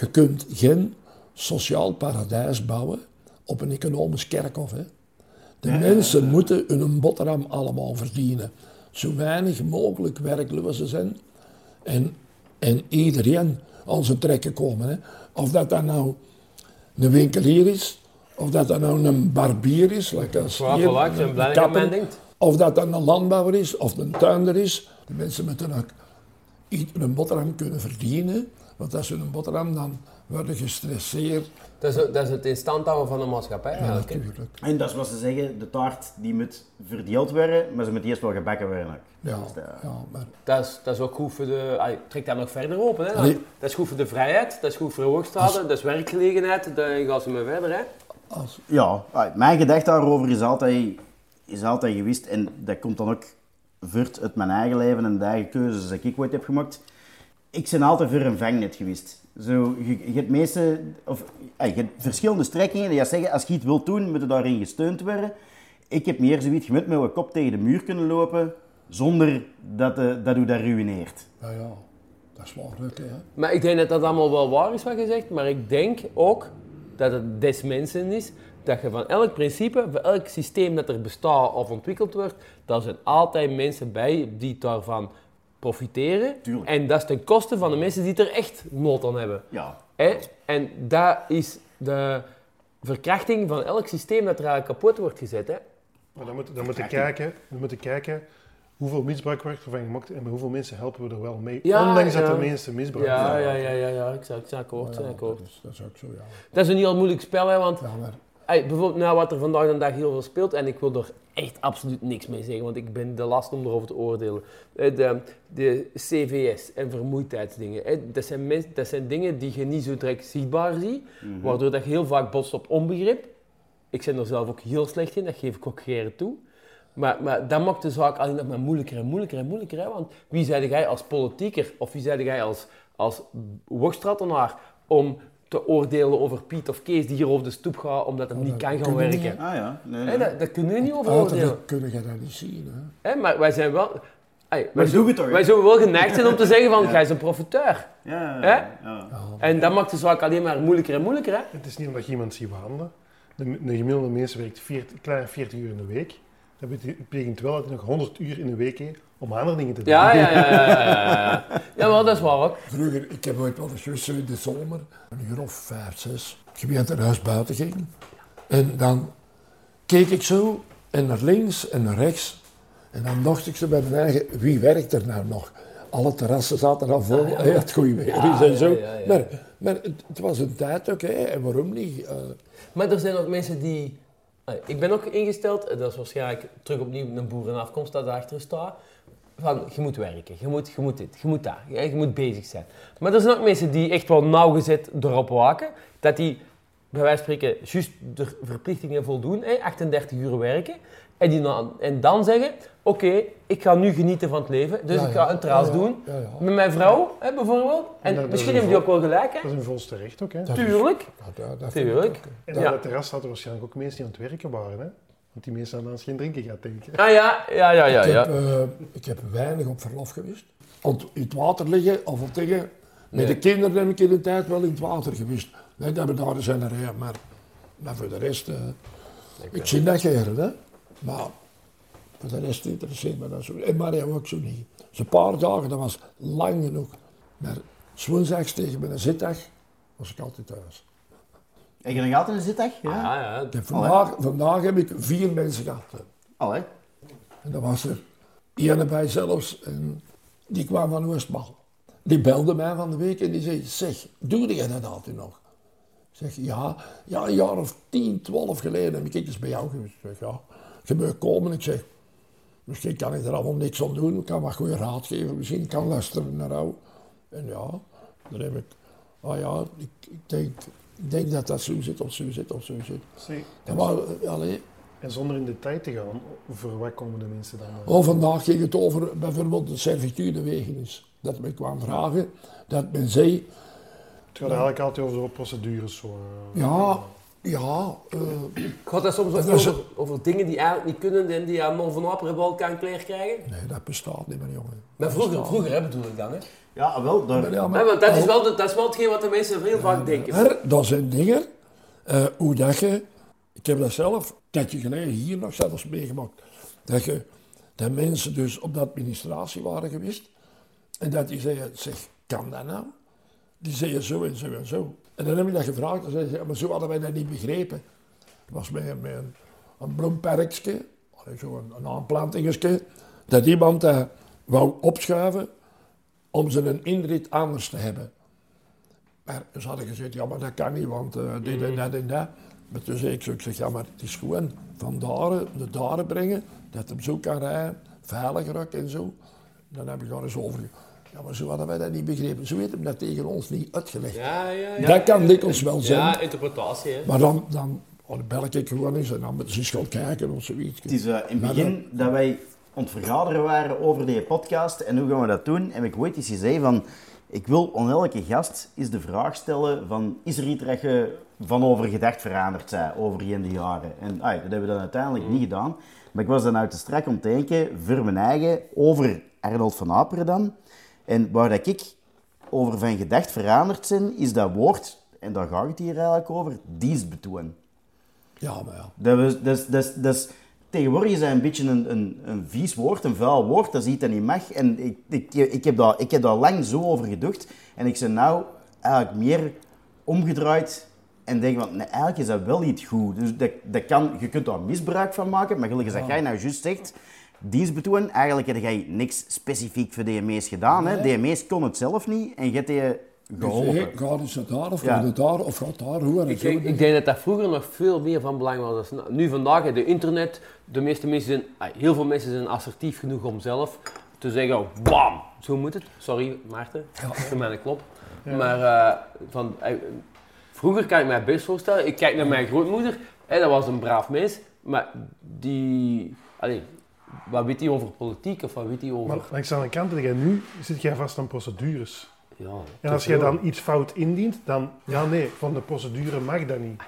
Speaker 4: je kunt geen sociaal paradijs bouwen op een economisch kerkhof. Hè? De mensen moeten hun boterham allemaal verdienen. Zo weinig mogelijk werklozen zijn. En, en iedereen aan zijn trekken komen. Hè. Of dat dat nou een winkelier is, of dat dat nou een barbier is, like als hier, een kapper, of dat dan een landbouwer is, of een tuinder is. De mensen moeten ook een boterham kunnen verdienen. Want als ze een boterham dan worden gestresseerd.
Speaker 1: Dat is, dat is het in stand houden van de maatschappij
Speaker 4: Ja,
Speaker 1: eigenlijk. hè.
Speaker 4: natuurlijk.
Speaker 2: En dat is wat ze zeggen, de taart die moet verdeeld worden, maar ze moet eerst wel gebakken worden. ook.
Speaker 4: Ja,
Speaker 2: Dus dat-
Speaker 4: ja, maar
Speaker 1: Dat is, dat is ook goed voor de... ah, trek dat nog verder open. Hè.
Speaker 4: Allee.
Speaker 1: Dat is goed voor de vrijheid, dat is goed voor de hoogstraten, dat is werkgelegenheid, dan gaan ze maar verder. Hè.
Speaker 4: Als,
Speaker 2: Ja, ah, mijn gedachte daarover is altijd, is altijd geweest, en dat komt dan ook voort uit mijn eigen leven en de eigen keuzes die ik ooit heb gemaakt. Ik ben altijd voor een vangnet geweest. Zo, je, je hebt meeste, of, ah, je hebt verschillende strekkingen die zeggen, als je iets wilt doen, moet je daarin gesteund worden. Ik heb meer zoiets, je moet met je kop tegen de muur kunnen lopen, zonder dat, eh, dat u dat ruïneert.
Speaker 4: nou ja, dat is wel ruk, hè.
Speaker 1: Maar ik denk dat dat allemaal wel waar is wat je zegt, maar ik denk ook dat het des mensen is dat je van elk principe, van elk systeem dat er bestaat of ontwikkeld wordt, daar zijn altijd mensen bij die daarvan profiteren.
Speaker 2: Tuurlijk.
Speaker 1: En dat is ten koste van de mensen die er echt nood aan hebben.
Speaker 2: Ja,
Speaker 1: Hè? En dat is de verkrachting van elk systeem dat er eigenlijk kapot wordt gezet. Hè?
Speaker 5: Maar dan moet, dan moet je kijken, we moeten kijken hoeveel misbruik wordt ervan gemaakt en bij hoeveel mensen helpen we er wel mee.
Speaker 1: Ja,
Speaker 5: Ondanks dat er mensen misbruik
Speaker 1: Ja, ja, ja, ja, ja, ik zou, ik zou akkoord zijn.
Speaker 4: Ja,
Speaker 1: akkoord.
Speaker 4: dat, is, dat is ook zo, ja.
Speaker 1: Dat is een heel moeilijk spel, hè, want
Speaker 4: Ja, maar
Speaker 1: Hey, bijvoorbeeld nou, wat er vandaag de dag heel veel speelt, en ik wil er echt absoluut niks mee zeggen, want ik ben de last om erover te oordelen. Eh, De, de CVS en vermoeidheidsdingen, hè, dat, zijn mens, dat zijn dingen die je niet zo direct zichtbaar ziet, waardoor dat je heel vaak botst op onbegrip. Ik ben er zelf ook heel slecht in, dat geef ik ook geren toe. Maar, maar dat maakt de zaak alleen nog maar moeilijker en moeilijker en moeilijker. Hè? Want wie zei jij als politieker of wie zei jij als, als om te oordelen over Piet of Kees die hier over de stoep gaat omdat hij niet
Speaker 4: dat
Speaker 1: kan gaan
Speaker 4: kunnen niet,
Speaker 1: werken?
Speaker 2: ah ja. Nee,
Speaker 1: dat, dat kunnen we niet over oordelen.
Speaker 4: uiterlijk kun je dat niet zien, hè.
Speaker 1: Maar wij zijn wel... Hey, wij, zo-
Speaker 2: toch,
Speaker 1: wij zouden wel geneigd zijn om te zeggen van, *laughs* jij is een profiteur.
Speaker 2: Ja,
Speaker 1: Hè?
Speaker 2: ja, ja.
Speaker 1: En dat maakt de zaak alleen maar moeilijker en moeilijker. Hè?
Speaker 5: Het is niet omdat je iemand ziet wandelen. De, de gemiddelde mens werkt 40, klein 40 uur in de week. Dat betekent wel dat hij nog 100 uur in de week heeft om andere dingen te doen.
Speaker 1: Ja, ja, ja, ja, ja, ja, maar dat is waar ook.
Speaker 4: Vroeger, ik heb ooit wel eens geweest zo in de zomer, een uur of vijf, zes. Ik ben naar huis buiten ging. En dan keek ik zo en naar links en naar rechts. En dan dacht ik zo bij mijn eigen, wie werkt er nou nog? Alle terrassen zaten al vol, hè, het goede weer is en zo.
Speaker 1: ja, ja, ja.
Speaker 4: Maar, maar het, het was een tijd ook, hè, en waarom niet? Eh,
Speaker 1: Maar er zijn ook mensen die... Ah, Ik ben ook ingesteld, eh, dat is waarschijnlijk terug opnieuw een boerenafkomst dat daarachter staat. Van, je moet werken, je moet, je moet dit, je moet je, je moet bezig zijn. Maar er zijn ook mensen die echt wel nauwgezet erop waken, dat die, bij wijze van spreken, juist de verplichtingen voldoen, hè, 38 uur werken. En, die dan, en dan zeggen, oké, ik ga nu genieten van het leven, dus
Speaker 4: Ja,
Speaker 1: ik ga een traas
Speaker 4: Ja, ja.
Speaker 1: doen.
Speaker 4: Ja, ja.
Speaker 1: Met mijn vrouw, hè, bijvoorbeeld. En misschien
Speaker 5: is
Speaker 1: hebben die ook wel gelijk, hè.
Speaker 5: Dat is een volste recht ook. Hè.
Speaker 4: Dat
Speaker 1: Tuurlijk.
Speaker 4: dat- dat- ik
Speaker 1: Tuurlijk.
Speaker 4: ook, hè.
Speaker 5: En
Speaker 1: Ja.
Speaker 5: op het terras zaten waarschijnlijk ook mensen die aan het werken waren. Hè. Want die mensen hadden anders geen drinken gaat denken.
Speaker 1: Ah ja, ja, ja, ja.
Speaker 4: Ik,
Speaker 1: ja.
Speaker 4: heb, eh, ik heb weinig op verlof geweest. Want in het water liggen, of wat dingen. Met de kinderen heb ik in de tijd wel in het water geweest. Nee, dat hebben daar zijn er, maar, maar voor de rest, eh, ik zie dat geren, hè. Maar voor de rest interesseert me dat zo. En Maria ook zo niet. Dus een paar dagen, dat was lang genoeg. Maar woensdags tegen mijn zitdag was ik altijd thuis.
Speaker 2: Heb je nog altijd een zitdag? Ja.
Speaker 1: Ja, ja.
Speaker 4: Heb vandaag, vandaag heb ik vier mensen gehad. hè.
Speaker 2: Allee.
Speaker 4: En dat was er ene bij zelfs, en die kwam van Oostmal. Die belde mij van de week en die zei, zeg, doe je dat altijd nog? Ik zeg, ja, ja, een jaar of tien, twaalf geleden heb ik eens bij jou geweest. Ik zeg, ja, moet komen. Ik zeg, misschien kan ik er allemaal niks aan doen, ik kan wat goede raad geven, misschien kan luisteren naar jou. En ja, dan heb ik, ah ja, ik, ik, denk, ik denk dat dat zo zit of zo zit of zo zit.
Speaker 5: Zie.
Speaker 4: En, maar, eh, allee,
Speaker 5: En zonder in de tijd te gaan, voor wat komen de mensen dan?
Speaker 4: Oh, vandaag ging het over bijvoorbeeld de servitudewegenis. Dat men kwam vragen, dat men zei,
Speaker 5: Het gaat eigenlijk altijd over de procedures. Zo, eh.
Speaker 4: Ja, ja, eh,
Speaker 1: Gaat dat soms
Speaker 4: Dat
Speaker 1: over, over dingen die eigenlijk niet kunnen en die aan non van Aperbal kan kleren krijgen?
Speaker 4: nee, dat bestaat niet meer, jongen.
Speaker 1: Maar
Speaker 4: Dat
Speaker 1: vroeger, vroeger hè, bedoel ik dan. Hè?
Speaker 2: Ja, wel. Daar,
Speaker 4: niet. Ja,
Speaker 1: Ja,
Speaker 4: maar,
Speaker 1: want dat is,
Speaker 4: oh,
Speaker 1: wel, dat is wel hetgeen wat de mensen heel vaak denken.
Speaker 4: maar dat zijn dingen, eh, hoe dat je, ik heb dat zelf, een tijdje geleden hier nog zelfs meegemaakt, dat, je, dat mensen dus op de administratie waren geweest en dat die zeiden, zeg, kan dat nou? Die zeiden zo en zo en zo. En dan heb ik dat gevraagd en zeiden ze, ja, maar zo hadden wij dat niet begrepen. Het was met, een- met een, een bloemperkje, een, een aanplantingetje, dat iemand dat wou opschuiven om zijn inrit anders te hebben. Maar ze hadden gezegd, ja, maar dat kan niet, want eh, dit en dat en dat. Maar toen zei ik zo, ik zeg, ja, maar het is gewoon van daar naar daar brengen, dat hem zo kan rijden, veiliger ook en zo. Dan heb ik daar eens over. Ja, maar zo hadden wij dat niet begrepen. Zo heeft hem dat tegen ons niet uitgelegd.
Speaker 1: Ja, ja, ja.
Speaker 4: Dat kan dikwijls wel zijn.
Speaker 1: Ja, interpretatie. Hè.
Speaker 4: Maar dan, dan oh, bel ik gewoon eens en dan moeten ze eens gaan kijken of zoiets.
Speaker 2: Het is eh, in het begin dat wij aan het vergaderen waren over die podcast en hoe gaan we dat doen, heb ik ooit eens gezegd van, ik wil aan elke gast eens de vraag stellen van, is er iets dat je van over gedacht veranderd zijn over in de jaren? En dat hebben we dan uiteindelijk niet gedaan. Maar ik was dan uit de strak om te denken, voor mijn eigen, over Arnold van Aperen dan. En waar dat ik over van gedacht veranderd zijn, is dat woord, en daar gaat het hier eigenlijk over, dienstbetoon.
Speaker 4: Ja, maar ja.
Speaker 2: Dat is, dat is, dat is, dat is- tegenwoordig is dat een beetje een, een, een vies woord, een vuil woord, dat is iets dat niet mag. En ik, ik, ik, heb daar, ik heb daar lang zo over gedacht. En ik ben nou eigenlijk meer omgedraaid en denk van, nee, eigenlijk is dat wel niet goed. Dus dat, dat kan, je kunt daar misbruik van maken, maar gelukkig dat jij nou juist zegt, dienstbetoon, eigenlijk heb jij niks specifiek voor DME's gedaan. Hè? DME's kon het zelf niet en je hebt die geholpen.
Speaker 4: Dus, hey, gaat het daar of
Speaker 2: Ja.
Speaker 4: gaat het daar of gaat daar hoe
Speaker 1: Ik, ik, ik denk dat dat vroeger nog veel meer van belang was. dan nu vandaag, hè, de internet, de meeste mensen zijn, heel veel mensen zijn assertief genoeg om zelf te zeggen, oh, bam, zo moet het. Sorry Maarten, *laughs* voor mij klop. Maar eh, van, eh, vroeger kan ik mij best voorstellen, ik kijk naar mijn grootmoeder, hè, dat was een braaf mens, maar die, allee, wat weet hij over politiek of wat weet hij over...
Speaker 5: Maar langs de andere kant, jij nu zit jij vast aan procedures.
Speaker 1: ja,
Speaker 5: En als jij dan iets fout indient, dan, ja nee, van de procedure mag dat niet.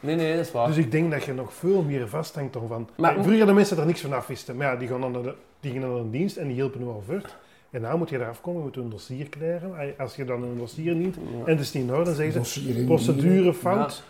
Speaker 1: Nee, nee, dat is waar.
Speaker 5: Dus ik denk dat je nog veel meer vasthangt dan van...
Speaker 1: Maar-
Speaker 5: vroeger hadden mensen er niks van af wisten. Maar ja, die, gaan dan naar de, die naar een dienst en die hielpen nu al voor. En nou moet je eraf komen, je moet een dossier krijgen. Als je dan een dossier niet en het is niet in orde, dan zeggen ze.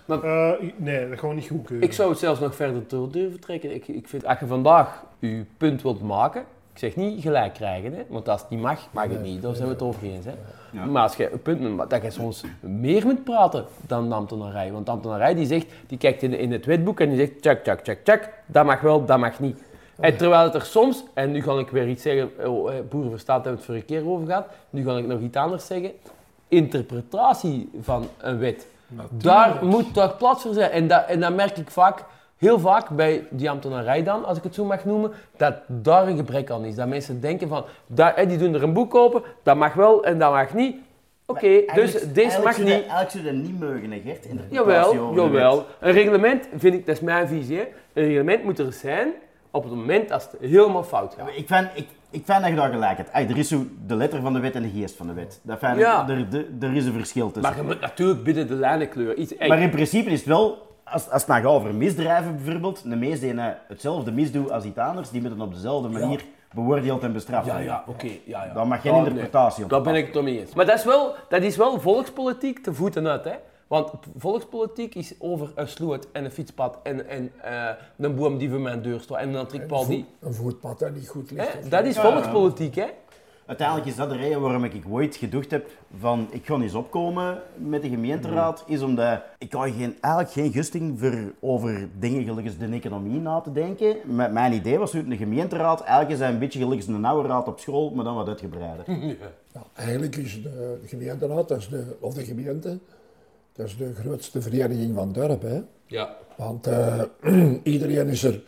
Speaker 1: Ja, maar-
Speaker 5: Eh, nee, dat gewoon niet goedkeuren.
Speaker 1: Ik zou het zelfs nog verder door durven trekken. Ik, ik vind, als je vandaag je punt wilt maken, ik zeg niet gelijk krijgen, hè, want als het niet mag, mag het niet. Daar zijn we het over eens. Hè.
Speaker 2: Ja.
Speaker 1: Maar als je een punt dat je soms meer moet praten dan de ambtenarij. Want de ambtenarij die zegt, die kijkt in, in het wetboek en die zegt, check, check, check, check, dat mag wel, dat mag niet. En terwijl het er soms, en nu ga ik weer iets zeggen, oh, eh, boeren verstaan, daar hebben we het vorige keer over gehad, nu ga ik nog iets anders zeggen. Interpretatie van een wet. Daar moet toch plaats voor zijn. En dat, en dat merk ik vaak, heel vaak bij die ambtenarij dan, als ik het zo mag noemen, dat daar een gebrek aan is. Dat mensen denken van, daar, hè, die doen er een boek open, dat mag wel en dat mag niet. Oké, dus deze mag niet.
Speaker 2: dat- Eigenlijk zou dat niet mogen, Gert? interpretatie
Speaker 1: Jawel, jawel. Een reglement, vind ik, dat is mijn visie, hè. een reglement moet er zijn op het moment als het helemaal fout gaat.
Speaker 2: Ik vind, ik, ik vind dat je daar gelijk hebt. Ay, er is zo de letter van de wet en de geest van de wet. Dat vind ik-
Speaker 1: Ja.
Speaker 2: er, er, er is een verschil tussen.
Speaker 1: Maar je moet natuurlijk binnen de lijnen kleuren. Iets,
Speaker 2: Maar in principe is het wel, als, als het nou gaat over misdrijven bijvoorbeeld, de meesten die hetzelfde misdoen als iets anders, die moeten op dezelfde manier beoordeeld en bestraft
Speaker 1: Ja,
Speaker 2: worden.
Speaker 1: ja, oké. ja, ja.
Speaker 2: Dan mag geen
Speaker 1: Ja,
Speaker 2: interpretatie
Speaker 1: nee.
Speaker 2: op
Speaker 1: Daar ben ik het toch mee eens. Maar dat is wel, dat is wel volkspolitiek te voeten uit, hè. Want volkspolitiek is over een sloot en een fietspad en, en eh, een boom die voor mijn deur staat en een trickpaal die...
Speaker 4: Een voetpad dat niet goed ligt.
Speaker 1: Hè? Dat is volkspolitiek, hè.
Speaker 2: Uiteindelijk is dat de reden waarom ik ooit gedacht heb van ik ga eens opkomen met de gemeenteraad, is omdat ik had geen, eigenlijk geen gusting voor over dingen gelijk als de economie na te denken. M- mijn idee was dat de gemeenteraad eigenlijk is hij een beetje gelijk als een oude raad op school, maar dan wat uitgebreider. *laughs*
Speaker 4: Ja, eigenlijk is de gemeenteraad, dat is de, of de gemeente, dat is de grootste vereniging van dorp. Hè?
Speaker 1: Ja.
Speaker 4: Want eh, *clears throat* iedereen is er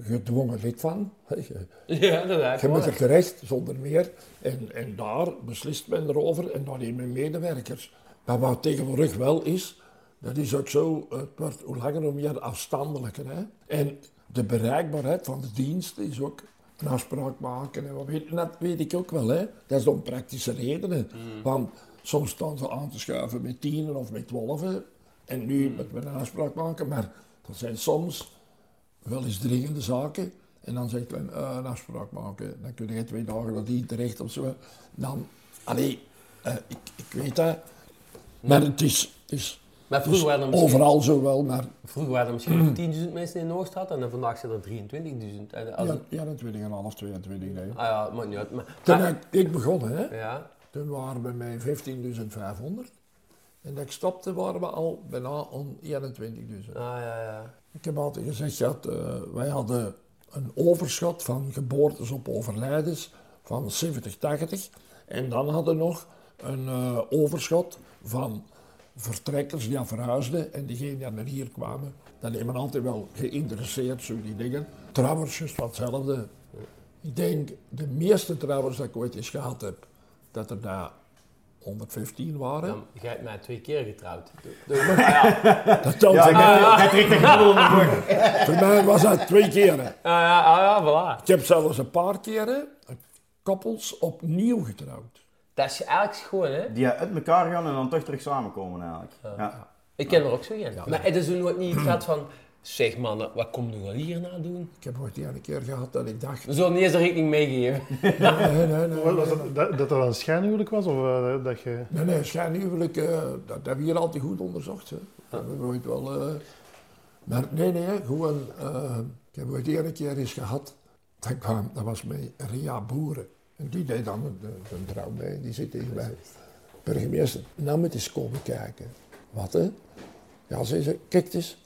Speaker 4: gedwongen lid van. *laughs*
Speaker 1: Ja, is
Speaker 4: je moet er terecht, zonder meer. En, en daar beslist men erover en dan nemen medewerkers. Maar wat tegenwoordig wel is, dat is ook zo, het wordt hoe langer hoe meer afstandelijker. Hè? En de bereikbaarheid van de dienst is ook een afspraak maken. En wat weet, dat weet ik ook wel. Hè? Dat is om praktische redenen. Want soms staan ze aan te schuiven met tienen of met twaalfen. En nu moeten we een afspraak maken. Maar dat zijn soms wel eens dringende zaken. En dan zegt men, eh, een afspraak maken. Dan kun je twee dagen dat die terecht of zo. Dan, allee, eh, ik, ik weet dat. Maar het is, het is,
Speaker 1: Maar vroeger
Speaker 4: is
Speaker 1: waren er misschien,
Speaker 4: overal zo wel, maar
Speaker 1: vroeger waren er misschien 10.000 *clears throat* mensen in Noordstad en dan vandaag zijn er 23.000. En als
Speaker 4: ja, ja, dat weet ik een half, 22, nee.
Speaker 1: Ah ja, maakt niet uit. Maar,
Speaker 4: Toen
Speaker 1: maar-
Speaker 4: ik, ik begon, hè,
Speaker 1: ja,
Speaker 4: toen waren we met 15.500. En dat ik stopte waren we al bijna om 21.000.
Speaker 1: ah ja, ja.
Speaker 4: Ik heb altijd gezegd, het, eh, wij hadden een overschot van geboortes op overlijdens van 70, 80. En dan hadden we nog een eh, overschot van vertrekkers die verhuisden en diegenen die naar hier kwamen. Dan hebben we altijd wel geïnteresseerd, zo die dingen. Trouwens, juist wat hetzelfde. Ik denk, de meeste trouwens dat ik ooit eens gehad heb, dat er daar 115 waren.
Speaker 1: Dan, jij hebt mij twee keer getrouwd. Dus- ah ja. *laughs*
Speaker 4: Dat telt
Speaker 2: Ja, onder de borst.
Speaker 4: voor mij was dat twee keren.
Speaker 1: Ah ja, ah ja, voilà.
Speaker 4: Ik heb zelfs een paar keren koppels opnieuw getrouwd.
Speaker 1: Dat is eigenlijk gewoon, hè.
Speaker 2: Die uit elkaar gaan en dan toch terug samenkomen eigenlijk. Ja.
Speaker 1: Ik ken er ook zo geen. maar het is nooit niet iets gehad van, zeg mannen, wat komt u wel hier na doen?
Speaker 4: Ik heb ooit een keer gehad dat ik dacht,
Speaker 1: We zullen niet eens de rekening meegeven.
Speaker 4: nee, nee, nee.
Speaker 5: Was dat, dat, dat dat een schijnhuwelijk was? Of eh, dat je...
Speaker 4: Nee, nee, schijnhuwelijk, eh, dat hebben we hier altijd goed onderzocht. Hè. Dat hebben we ooit wel... eh, maar nee, nee, gewoon... eh, ik heb ooit een keer eens gehad, dat, kwam, dat was met Ria Boeren. En die deed dan een, een trouw mee, die zit hier bij burgemeester. Nou moet eens komen kijken. Wat, hè? Ja, zei ze, kijk eens.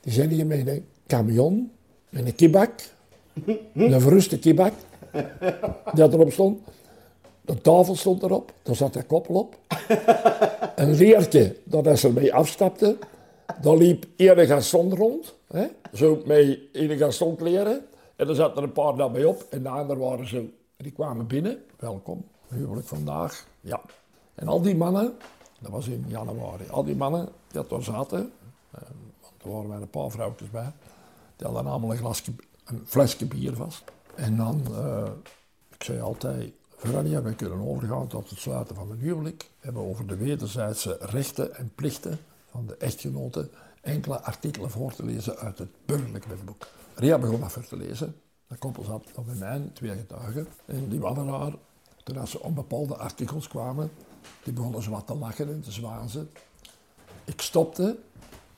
Speaker 4: Die zijn hier met een camion, met een kibak, een verruste kibak, die erop stond. De tafel stond erop, daar zat een koppel op. Een leertje, dat als er mee afstapte, daar liep ene gaston rond. Hè? Zo met ene gaston kleren. En er zaten een paar daarbij op. En de anderen waren zo, die kwamen binnen. Welkom, huwelijk vandaag. Ja. En al die mannen, dat was in januari, al die mannen die daar zaten, eh, want er waren wij een paar vrouwtjes bij, die hadden allemaal een, een flesje bier vast. En dan, eh, ik zei altijd, Verania, wij kunnen overgaan tot het sluiten van een huwelijk. We hebben over de wederzijdse rechten en plichten van de echtgenoten enkele artikelen voor te lezen uit het burgerlijk wetboek. Ria begon dat voor te lezen. De koppel zat nog bij mij, twee getuigen. En die waren daar, toen ze op bepaalde artikels kwamen, die begonnen ze wat te lachen en te zwazen. Ik stopte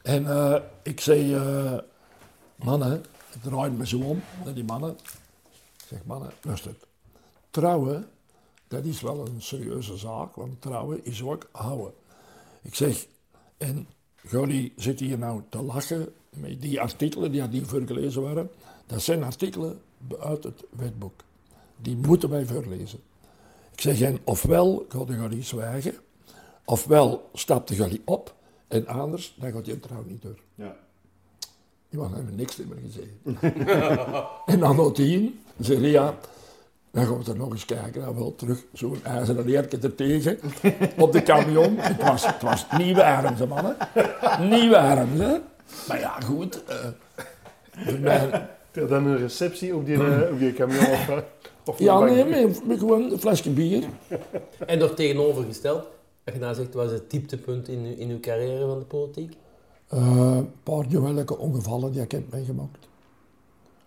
Speaker 4: en eh, ik zei, eh, mannen, ik draaide me zo om naar die mannen. Ik zeg, mannen, luister, trouwen, dat is wel een serieuze zaak, want trouwen is ook houden. Ik zeg, en jullie zitten hier nou te lachen met die artikelen die die voorgelezen waren. Dat zijn artikelen uit het wetboek. Die moeten wij voorlezen. Ik zeg, en ofwel gaan jullie zwijgen, ofwel stapten jullie op, en anders, dan gaat je trouw niet door.
Speaker 2: Ja.
Speaker 4: Die man hebben niks meer gezegd. *laughs* en dan had hij zei ja, dan gaan we er nog eens kijken. Dan wel terug zo'n ijzeren leertje er tegen op de camion. Het was, het was niet warm, ze mannen. Niet warm, hè. Maar ja, goed. eh, mij-
Speaker 5: Ja, dan een receptie op die, eh, op die camion of, eh, of
Speaker 4: ja, nee, met gewoon een flesje bier.
Speaker 1: En er tegenovergesteld, als je nou zegt, wat is het dieptepunt in, in uw carrière van de politiek?
Speaker 4: Eh, een paar geweldige ongevallen die ik heb meegemaakt.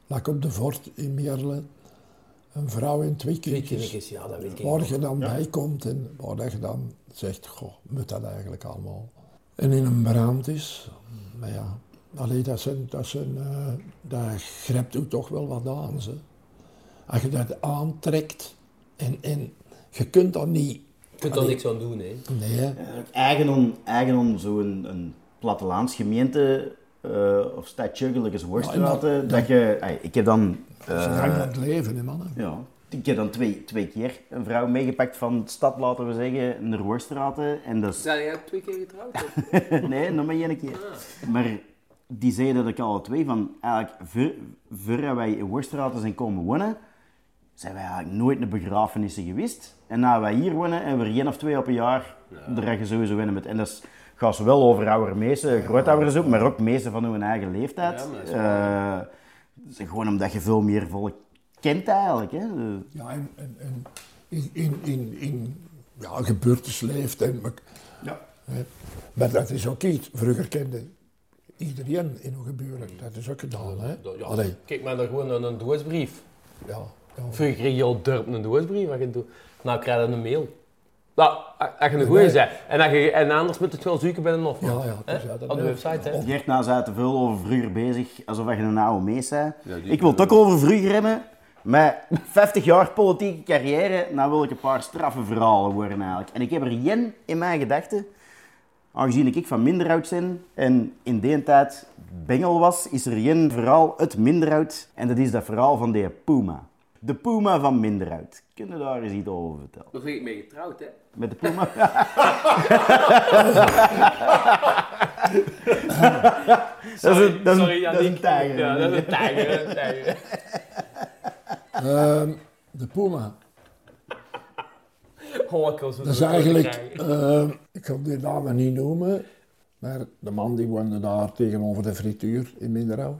Speaker 4: Lak op de Fort in Meerle. Een vrouw en twee kindjes.
Speaker 1: ja, dat weet ik
Speaker 4: Waar je dan bij komt en waar dat je dan zegt, goh, moet dat eigenlijk allemaal? En in een brand is, maar ja, allee, dat, zijn, dat, zijn, eh, dat grijpt u toch wel wat aan. Ze. Als je dat aantrekt en, en je kunt dat niet,
Speaker 1: Je kunt er niks aan doen, hè.
Speaker 4: nee, hè.
Speaker 2: Eigen on, eigen on zo'n een plattelaansgemeente eh, of stadje, als Worstraten, dat je... ik heb dan...
Speaker 4: dat is
Speaker 2: eh,
Speaker 4: een gang van het leven, hè, mannen.
Speaker 2: ja, ik heb dan twee, twee keer een vrouw meegepakt van de stad, laten we zeggen, naar Worstraten. En is
Speaker 1: Zijn jij twee keer getrouwd? *laughs*
Speaker 2: nee, nog maar één keer. Maar die zeiden dat ik alle twee van, eigenlijk, voor wij in Worstraten zijn komen wonen, zijn wij eigenlijk nooit naar begrafenissen geweest. En na wij hier wonen en we er één of twee op een jaar, daar ga je sowieso winnen met. En dat is, gaat zowel over oude meesten, grootouders ook, maar ook meesten van hun eigen leeftijd.
Speaker 1: Ja, is
Speaker 2: Eh, gewoon omdat je veel meer volk kent eigenlijk. Hè. Eh,
Speaker 4: Ja, en, en, en in, in, in, in ja, gebeurtes leeft. En, maar,
Speaker 2: Ja.
Speaker 4: hè. maar dat is ook iets. Vroeger kende iedereen in hoe gebeuren. Dat is ook gedaan. Hè?
Speaker 1: Ja, Kijk maar dan gewoon naar een doosbrief.
Speaker 4: ja, ja.
Speaker 1: Vroeger kreeg je al durp een doosbrief. Wat je doet. Nou krijg je een mail. Nou, als je een goeie zei. En, als je, en anders moet het wel zoeken bij een offer.
Speaker 4: Ja, ja, dus ja, dat
Speaker 1: Op de website, hè.
Speaker 2: Geert nou zei te veel over vroeger bezig, alsof je een oude mees zei. Ik wil het ook over vroeger hebben. Met 50 jaar politieke carrière, nou wil ik een paar straffe verhalen worden eigenlijk. En ik heb er jen in mijn gedachten. Aangezien ik van Minderhout ben en in die tijd bengel was, is er jen verhaal uit Minderhout. En dat is dat verhaal van de Puma. De Puma van Minderhout. Kun je daar eens iets over vertellen?
Speaker 1: Daar ben ik mee getrouwd, hè.
Speaker 2: Met de Puma? dat is een, dat is een,
Speaker 1: Sorry,
Speaker 2: dat is een tijger.
Speaker 1: Ja, dat is een tijger. een tijger.
Speaker 4: Ehm, de Puma.
Speaker 1: Oh,
Speaker 4: Dat is eigenlijk, ehm, ik ga die namen niet noemen, maar de man die woonde daar tegenover de frituur in Minderhout.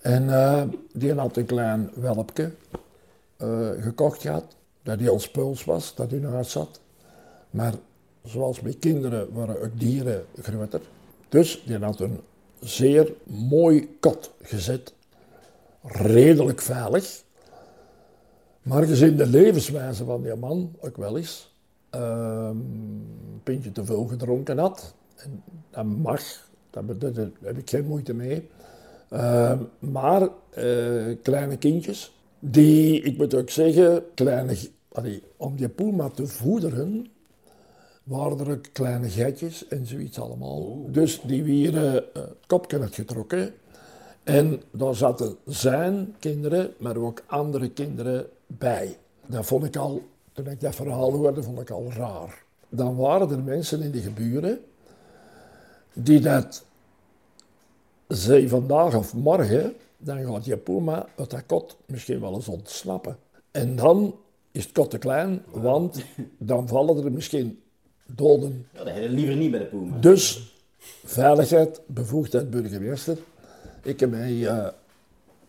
Speaker 4: En eh, die had een klein welpje eh, gekocht gehad, dat heel spuls was, dat in huis zat. Maar zoals bij kinderen waren ook dieren groter. Dus die had een zeer mooi kot gezet, redelijk veilig. Maar gezien de levenswijze van die man ook wel eens ehm, een pintje te veel gedronken had. En dat mag, daar heb ik geen moeite mee. Ehm, maar eh, kleine kindjes, die, ik moet ook zeggen, kleine, allee, om die puma te voederen, waren er ook kleine geitjes en zoiets allemaal. Dus die wieren eh, het kopje had getrokken. En daar zaten zijn kinderen, maar ook andere kinderen bij. Dat vond ik al, toen ik dat verhaal hoorde, vond ik al raar. Dan waren er mensen in de geburen die dat zei vandaag of morgen, dan gaat je puma uit dat kot misschien wel eens ontsnappen. En dan is het kot te klein, want dan vallen er misschien doden
Speaker 2: Ja, dat liever niet bij de Puma.
Speaker 4: dus veiligheid, bevoegdheid burgemeester. Ik heb bij, eh,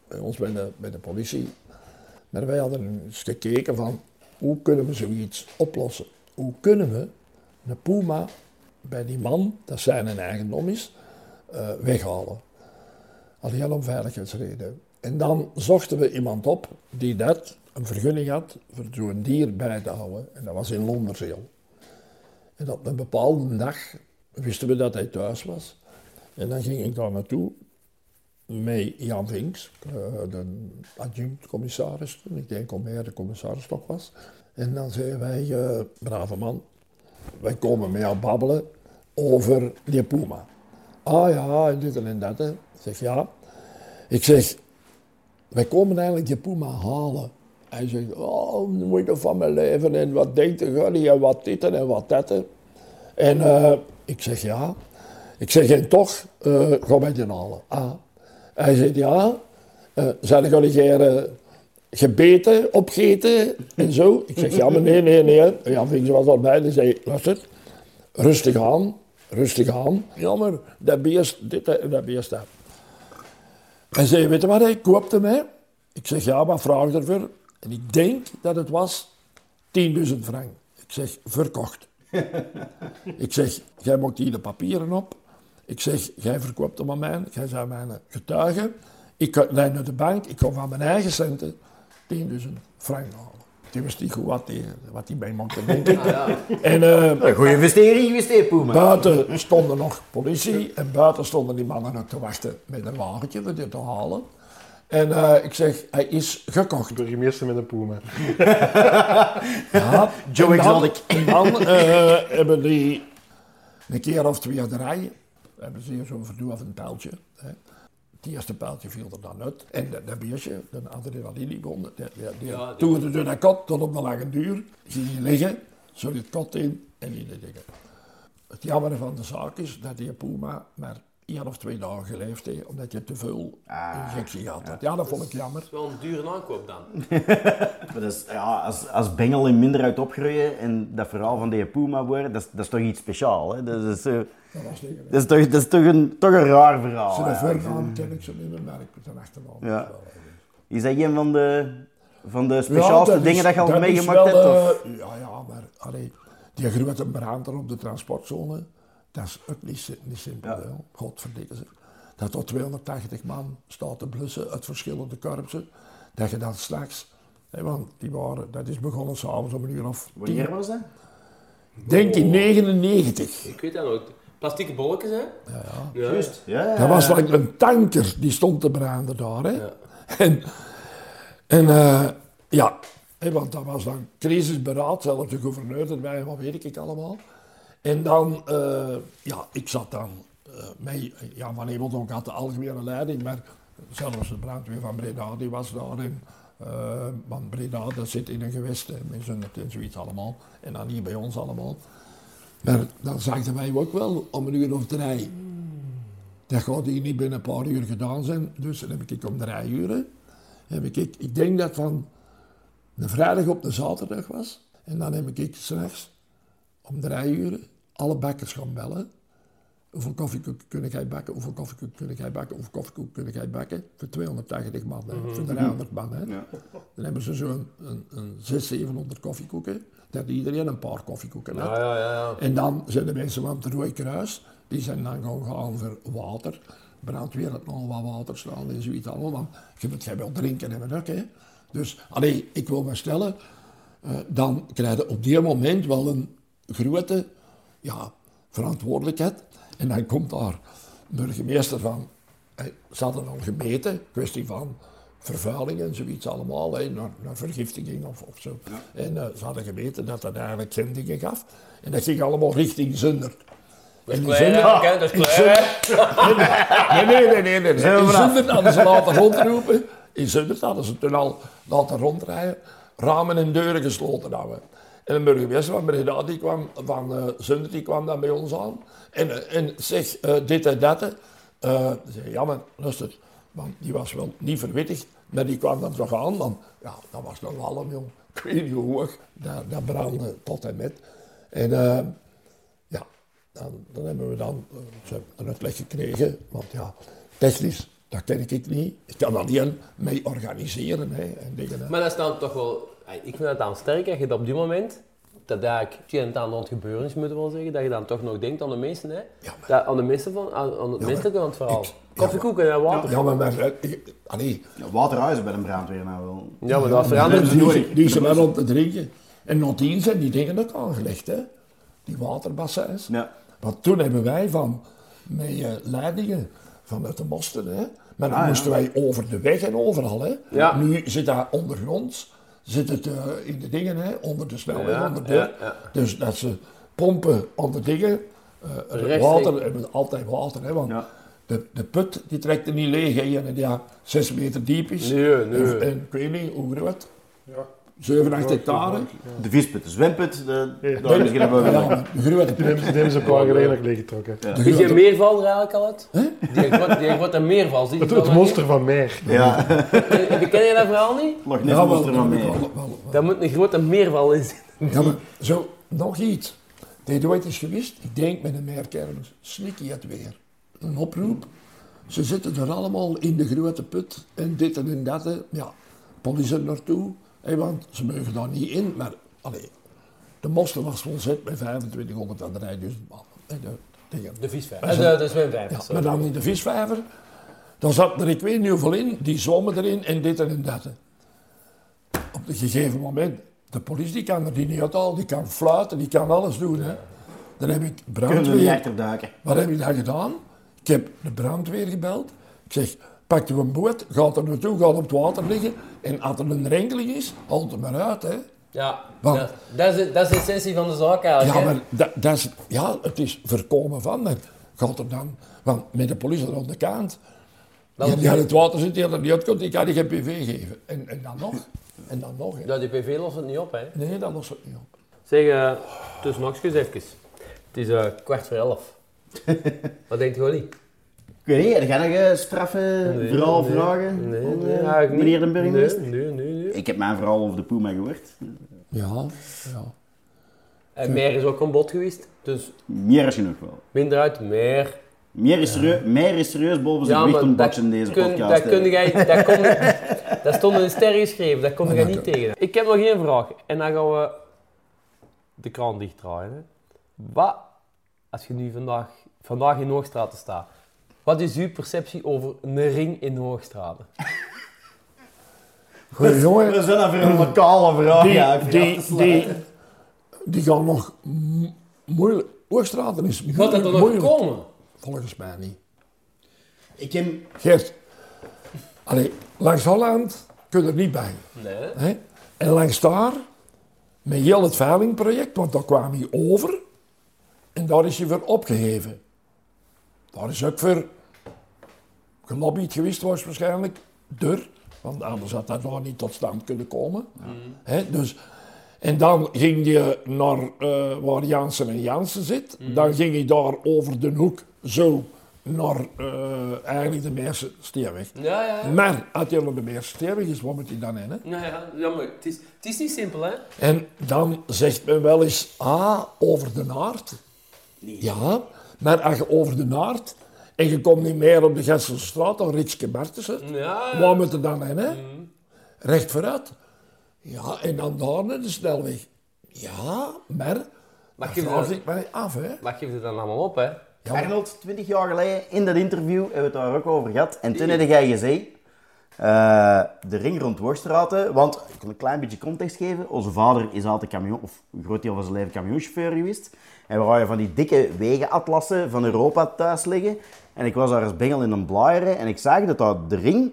Speaker 4: bij ons bij de, bij de politie, maar wij hadden eens gekeken van hoe kunnen we zoiets oplossen? Hoe kunnen we een puma bij die man, dat zijn een eigendom is, eh, weghalen? Alleen om veiligheidsreden. En dan zochten we iemand op die dat, een vergunning had voor zo'n dier bij te houden. En dat was in Londerzeel. En op een bepaalde dag wisten we dat hij thuis was. En dan ging ik daar naartoe met Jan Vinks, eh, de adjunct-commissaris toen. Ik denk al meer de commissaris nog was. En dan zeiden wij, eh, brave man, wij komen met jou babbelen over die Puma. Ah ja, en dit en dat. Zeg ja. Ik zeg, wij komen eigenlijk die Puma halen. Hij zegt, oh, moeite van mijn leven en wat denkt de Gunny en wat dit en wat dat. En eh, ik zeg ja. Ik zeg, en toch, eh ga mij die halen. Ah. Hij zegt ja. eh zijn jullie uh, gebeten, opgeten en zo? Ik zeg ja, maar nee, nee, nee. Ja, vind ze was erbij. Die zei, luister, rustig aan, rustig aan. Jammer, dat beest, dit en dat beest dat. Hij zei, weet je wat, hij koopte mij. Ik zeg, ja, wat vraag ervoor? En ik denk dat het was 10.000 frank. Ik zeg, verkocht. *laughs* ik zeg, jij maakt hier de papieren op. Ik zeg, jij verkoopt hem aan mij. Jij bent mijn getuige. Ik ga rijd naar de bank. Ik kom van mijn eigen centen 10.000 frank halen. Die wist niet goed wat hij wat die bij mocht denken. En eh,
Speaker 2: Een goede investering geweest, hè, Puma.
Speaker 4: buiten stonden nog politie en buiten stonden die mannen ook te wachten met een wagentje om dit te halen. En eh, ik zeg, hij is gekocht.
Speaker 5: Burgemeester met een Puma. *laughs*
Speaker 4: Ja,
Speaker 2: Joe
Speaker 4: en dan-
Speaker 2: Exotic.
Speaker 4: En dan eh, hebben die een keer of twee draaien, hebben ze hier zo'n verdoe of een pijltje. Hè. Het eerste pijltje viel er dan uit. En dat, dat beestje, de adrenalinebom, die, die, die toerde door dat kot tot op de lange duur. Ging hij liggen, zo het kot in en die dingen. Het jammer van de zaak is dat die Puma maar één of twee dagen geleefd heeft, omdat je te veel injectie gehad had. Ja, dat vond ik jammer.
Speaker 1: Wel een dure aankoop dan. *laughs*
Speaker 2: Maar dat is, ja, als, als Bengel in minder uit opgroeien en dat verhaal van die Puma worden, dat is, dat is toch iets speciaals. Hè? Dat, is, eh,
Speaker 4: Dat was niet
Speaker 2: dat is, toch, dat is toch, een, toch een raar verhaal.
Speaker 4: Ze vergaan ken ik ze niet meer, maar ik ben achteraan.
Speaker 2: Ja. Is dat een van de, van de speciaalste
Speaker 4: is-
Speaker 2: dingen dat je al
Speaker 4: is
Speaker 2: meegemaakt hebt? Of?
Speaker 4: eh, ja, ja, maar allee, die grote brand op de transportzone, dat is ook niet, niet simpel.
Speaker 2: Ja.
Speaker 4: Godverdikke ze. Dat tot 280 man staat te blussen uit verschillende korpsen. Dat je dan s'nachts, hè, want die waren, dat is begonnen s'avonds om een uur of tien.
Speaker 2: Wanneer was dat?
Speaker 4: Denk in 99.
Speaker 1: Ik weet dat nog. Plastieke bolletjes, hè? Ja, ja.
Speaker 2: Juist. Ja,
Speaker 4: Dat was like een tanker die stond te branden daar. Hè. En, en eh, ja, hè, want dat was dan crisisberaad, zelfs de gouverneur erbij, wat weet ik allemaal. En dan, eh, ja, ik zat dan eh mee, ja, Van Hemelt had de algemene leiding, maar zelfs de brandweer van Breda, die was daarin. eh want Breda, dat zit in een gewest, zo'n en zoiets allemaal. En dan hier bij ons allemaal. Maar dan zagen wij ook wel om een uur of drie. Dat gaat hier niet binnen een paar uur gedaan zijn. Dus dan heb ik om drie uur. Heb ik, ik denk dat van de vrijdag op de zaterdag was. En dan heb ik s'nachts om drie uur alle bakkers gaan bellen. Hoeveel koffiekoek kun jij bakken? Hoeveel koffiekoek kun jij bakken? Hoeveel koffiekoek kun jij bakken? Voor 280 man, hè? voor 300 man. Hè? Dan hebben ze zo'n een, een 600, 700 koffiekoeken. Dat iedereen een paar koffiekoeken had.
Speaker 1: Ja, ja, ja. ja.
Speaker 4: En dan zijn de mensen van het Rode Kruis, die zijn dan gaan gaan voor water. Brandweer had nog wat water staan en zoiets allemaal, want je moet jij wel drinken hebben ook, hè. Dus, allee, ik wil me stellen, eh, dan krijg je op die moment wel een grote ja, verantwoordelijkheid. En dan komt daar een burgemeester van, ze hadden al gemeten, kwestie van vervuiling en zoiets allemaal, hè, naar, naar vergiftiging of, of zo. En eh, ze hadden gemeten dat dat eigenlijk geen dingen gaf. En dat ging allemaal richting Zundert.
Speaker 1: Dat is klein, dat is *laughs*
Speaker 4: in
Speaker 1: klein?
Speaker 4: Nee, nee, nee, nee. In
Speaker 2: vanaf?
Speaker 4: Zundert hadden ze laten rondroepen. In Zundert hadden ze toen al laten rondrijden. Ramen en deuren gesloten hadden. En een burgemeester van Breda, die kwam, van eh Zundert, die kwam dan bij ons aan. En, eh, en zegt eh, dit en dat. eh zei, ja, maar luister, want die was wel niet verwittigd. Maar die kwam dan toch aan, want ja, dat was nog allemaal, jong. Ik weet niet. Dat, dat brandde tot en met. En ja, dan, dan hebben we dan een uitleg gekregen. Want ja, technisch, dat ken ik niet. Ik kan alleen mee organiseren hè, en dingen.
Speaker 1: Maar dat is dan toch wel... Ik vind het dan sterk dat je op die moment dat eigenlijk het een en het ander aan het gebeuren is, moeten we wel zeggen, dat je dan toch nog denkt aan de meesten, hè?
Speaker 4: Ja, maar-
Speaker 1: Dat, aan de meesten van, aan, aan het menselijke van het verhaal.
Speaker 4: ik- ja,
Speaker 1: Koffiekoeken en water.
Speaker 4: Ja, maar, ik- allee,
Speaker 2: Ja, Waterhuizen bij een brandweer nou wel.
Speaker 1: Ja, maar dat
Speaker 4: Ja,
Speaker 1: verandert.
Speaker 2: dat is
Speaker 4: die, die ze wel om te drinken. En nadien zijn die dingen ook aangelegd, hè? Die waterbassins.
Speaker 2: Ja.
Speaker 4: Want toen hebben wij van, met eh, leidingen vanuit de mosten, hè? Maar dan
Speaker 2: Ah, ja.
Speaker 4: moesten wij over de weg en overal, hè?
Speaker 1: Ja.
Speaker 4: Nu zit dat ondergronds, zit het eh, in de dingen, hè? Onder de snelweg,
Speaker 1: Ja,
Speaker 4: onder de...
Speaker 1: ja, ja.
Speaker 4: Dus dat ze pompen onder dingen, eh,
Speaker 1: Rechtstreeks.
Speaker 4: water, hebben altijd water, hè? Want
Speaker 2: Ja.
Speaker 4: de, de put die trekt er niet leeg, hè? En die ja, zes meter diep is.
Speaker 1: Nee, nee.
Speaker 4: En, en ik weet niet, hoe groot?
Speaker 5: Ja.
Speaker 4: 7, 8 hectare.
Speaker 2: De visput, de zwemput, de,
Speaker 5: Ja.
Speaker 2: daar.
Speaker 4: Ja, maar de grote
Speaker 5: Die
Speaker 4: put.
Speaker 5: hebben, die hebben ze een paar geleden nog leeggetrokken.
Speaker 2: Ja.
Speaker 1: Is die meerval er eigenlijk al uit?
Speaker 4: Hè?
Speaker 1: Die grote, die grote meerval.
Speaker 5: Het, het monster van Meer.
Speaker 2: Ja?
Speaker 1: Ken je dat verhaal niet?
Speaker 2: Ness
Speaker 4: Ja, wel,
Speaker 2: monster van meer.
Speaker 1: Daar moet een grote meerval in zitten.
Speaker 4: Ja, maar zo, nog iets. Dat je ooit is geweest, ik denk met een meerkermis, Sneaky het weer. Een oproep. Ze zitten er allemaal in de grote put en dit en dat. Ja, politie er naartoe. Hè, want ze mogen daar niet in, maar allee, de moster was volzet met 2500 aan de rij, dus de.
Speaker 1: De visvijver.
Speaker 4: Maar
Speaker 1: de, de zwemvijver.
Speaker 4: Ja, maar dan in de visvijver, dan zat er ik weet niet hoeveel in, die zwommen erin en dit en dat. Op een gegeven moment, de politie die kan er die niet uit al, die kan fluiten, die kan alles doen. Hè. Dan heb ik
Speaker 2: Kunnen we niet
Speaker 4: brandweer, wat heb ik dan gedaan? Ik heb de brandweer gebeld. Ik zeg, pak je een boot, gaat er naartoe, gaat op het water liggen. En als er een renkeling is, haalt hem eruit. Hè.
Speaker 1: Ja,
Speaker 4: Want-
Speaker 1: dat, dat, is, dat is de essentie van de zaak eigenlijk.
Speaker 4: Ja,
Speaker 1: hè.
Speaker 4: maar dat, dat is, ja, het is voorkomen van. Maar gaat er dan, want met de politie aan de kant,
Speaker 1: Dan-
Speaker 4: die, die aan het water zit, die er niet uitkomt, die kan die geen PV geven. En, en dan nog. En dan nog. hè.
Speaker 1: Ja, die PV lost het niet op, hè.
Speaker 4: Nee, dat lost het niet op.
Speaker 1: Zeg, eh tussen nokjes even. Het is eh, kwart voor elf. *laughs* Wat denkt?
Speaker 2: Ik weet niet, heb jij nog eh, straffe
Speaker 1: Nee,
Speaker 2: verhaal
Speaker 1: nee,
Speaker 2: vragen?
Speaker 1: Nee,
Speaker 2: van,
Speaker 1: nee,
Speaker 2: eh, meneer de burgemeester?
Speaker 1: Nee, nee, nee. nee.
Speaker 2: Ik heb mijn verhaal over de Puma gehoord.
Speaker 4: Ja, ja.
Speaker 1: En meer is ook een bod geweest, dus
Speaker 2: Meer is genoeg wel.
Speaker 1: minder uit, meer.
Speaker 2: Meer is, serieus, meer is serieus boven zijn
Speaker 1: Ja,
Speaker 2: gewicht om
Speaker 1: dat,
Speaker 2: in deze
Speaker 1: kun,
Speaker 2: podcast.
Speaker 1: dat kun jij, dat, kon, dat stond in een ster geschreven, dat kon
Speaker 4: dat
Speaker 1: niet
Speaker 4: kan-
Speaker 1: tegen. Ik heb nog één vraag en dan gaan we de kraan dichtdraaien. Hè. Wat, als je nu vandaag, vandaag in Hoogstraten staat, wat is uw perceptie over een ring in Hoogstraten? *laughs*
Speaker 4: Goeie jongen,
Speaker 2: We zijn dan voor een lokale vraag.
Speaker 4: die,
Speaker 2: ja,
Speaker 4: die, die, die gaan nog mo- moeilijk. Oorstraten is
Speaker 1: Gaat dat er nog
Speaker 4: moeilijk.
Speaker 1: komen?
Speaker 4: Volgens mij niet.
Speaker 2: Ik heb...
Speaker 4: Gert, allee, langs Holland kun je er niet bij.
Speaker 1: Nee.
Speaker 4: En langs daar, met heel het veilingproject, want daar kwam hij over. En daar is hij voor opgeheven. Daar is ook voor gelobbyd geweest, was waarschijnlijk dur. Want anders had dat daar niet tot stand kunnen komen. Dus, en dan ging hij naar eh, waar Jansen en Jansen zit. Dan ging hij daar over de hoek zo naar eh, eigenlijk de Meerse Steerweg.
Speaker 1: Ja, ja.
Speaker 4: Maar als hij naar de Meerse Steerweg is, waar moet hij dan in? Hè?
Speaker 1: Nou ja, ja maar het is, het is niet simpel, hè?
Speaker 4: En dan zegt men wel eens, ah, over de naart. Ja, maar als je over de naart en je komt niet meer op de Gesselstraat, dan Ritske Martensen,
Speaker 1: Ja.
Speaker 4: waar moet je dan in, hè? Recht vooruit. Ja, en dan daar naar de snelweg. Ja, maar,
Speaker 1: Maar
Speaker 4: dat
Speaker 1: geef
Speaker 4: ik mij af, hè?
Speaker 1: Het dan allemaal op, hè?
Speaker 4: Ja, maar-
Speaker 2: Arnold, 20 jaar geleden, in dat interview, hebben we het daar ook over gehad. En toen heb jij gezegd, eh, de ring rond Worstraten, want ik kan een klein beetje context geven. Onze vader is altijd camion, of een groot deel van zijn leven camionchauffeur geweest. En we hadden van die dikke wegenatlassen van Europa thuis liggen. En ik was daar als bengel in een blaaieren en ik zag dat daar de ring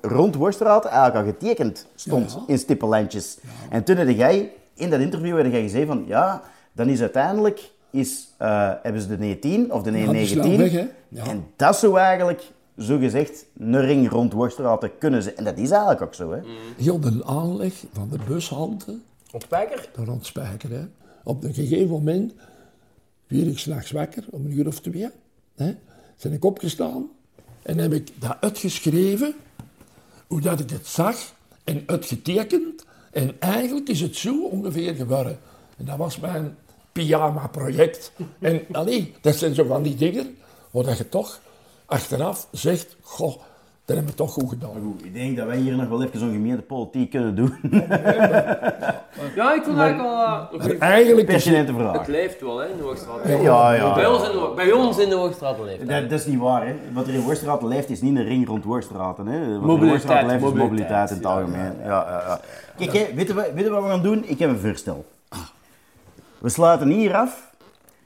Speaker 2: rond Worstraten eigenlijk al getekend stond
Speaker 4: Ja.
Speaker 2: in stippenlijntjes. En toen heb jij, in dat interview, heb jij gezegd van, ja, dan is uiteindelijk, is, eh, hebben ze de 19 of de
Speaker 4: Ja, de
Speaker 2: 19
Speaker 4: snelweg, hè? Ja.
Speaker 2: en dat zou eigenlijk, zo gezegd, een ring rond Worstraten kunnen zijn. En dat is eigenlijk ook zo, hè.
Speaker 4: Heel de aanleg van de bushalte
Speaker 1: Op spijker?
Speaker 4: daar rond Spijker. Hè. Op een gegeven moment werd ik s'nachts wakker, om een uur of twee. Hè. Ben ik opgestaan en heb ik dat uitgeschreven, hoe dat ik het zag en uitgetekend. En eigenlijk is het zo ongeveer geworden. En dat was mijn pyjama-project. En allee, dat zijn zo van die dingen waar je toch achteraf zegt, goh, Dat hebben we toch goed gedaan.
Speaker 2: Goed, ik denk dat wij hier nog wel even zo'n gemeentepolitiek kunnen doen.
Speaker 1: Ja, ik vond eigenlijk wel... een goeie-
Speaker 4: Eigenlijk
Speaker 2: Pertinente vraag.
Speaker 1: Het leeft wel, hè, in de Hoogstraat.
Speaker 2: Ja, ja.
Speaker 1: Bij ons in de, bij ons in de Hoogstraat leeft het.
Speaker 2: Dat, dat is niet waar, hè. Wat er in Worstraat leeft is niet een ring rond Worstraten, hè. Wat in
Speaker 1: Mobiliteit,
Speaker 2: leeft is
Speaker 1: mobiliteit,
Speaker 2: mobiliteit in het
Speaker 1: ja,
Speaker 2: algemeen. Ja, ja, ja. Kijk, hè, weet, je, wat- weet je wat we gaan doen? Ik heb een voorstel. We sluiten hier af.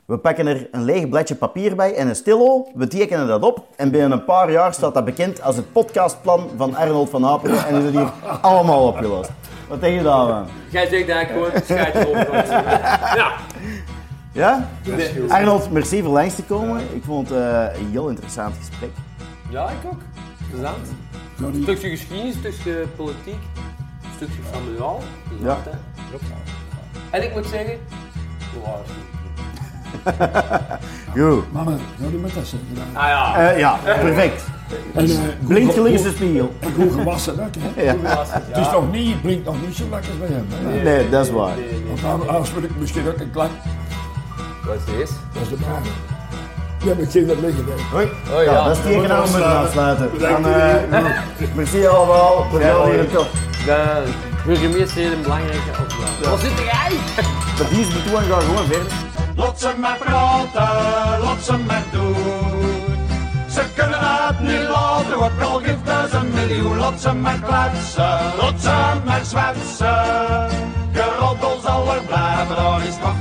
Speaker 2: We pakken er een leeg bladje papier bij en een stillo. We tekenen dat op. En binnen een paar jaar staat dat bekend als het podcastplan van Arnold van Apelen. En is het hier allemaal opgelost. Wat denk je daarvan?
Speaker 1: Jij zegt dat ik gewoon schijt erop. Ja.
Speaker 2: Ja? Arnold, merci voor langs te komen. Ik vond het eh, een heel interessant gesprek.
Speaker 1: ja, ik ook. Interessant. Een stukje geschiedenis, een stukje politiek, een stukje familiaal.
Speaker 2: Ja.
Speaker 1: En ik moet zeggen, wow, *laughs* is. Goed.
Speaker 4: mannen, zou je met dat zeggen?
Speaker 1: Ah ja,
Speaker 2: Eh, ja, perfect.
Speaker 4: En, goed-
Speaker 2: Blinkt als de spiegel.
Speaker 4: En goed gewassen hè?
Speaker 2: Ja.
Speaker 4: Het is nog niet, het blinkt nog niet zo lekker bij hem. Hè?
Speaker 2: Nee, dat is waar.
Speaker 4: Want anders moet ik misschien ook een klak.
Speaker 1: wat is deze?
Speaker 4: Dat is de baan. Ja, maar ik zie dat liggen. Hè.
Speaker 2: Hoi.
Speaker 1: Oh ja.
Speaker 2: Ja, dat is het teken aan we moeten afsluiten. Dan, eh, merci allemaal. Voor jou hier top.
Speaker 1: De burgemeester heeft een belangrijke opdracht. Wat zit jij?
Speaker 2: De dienst betoon gaat gewoon verder.
Speaker 3: Laat ze maar praten, laat ze maar doen. Ze kunnen het niet laten, ook al geeft het een miljoen. Laat ze maar kletsen, laat ze maar zwetsen. Geroddel zal er blijven, daar is nog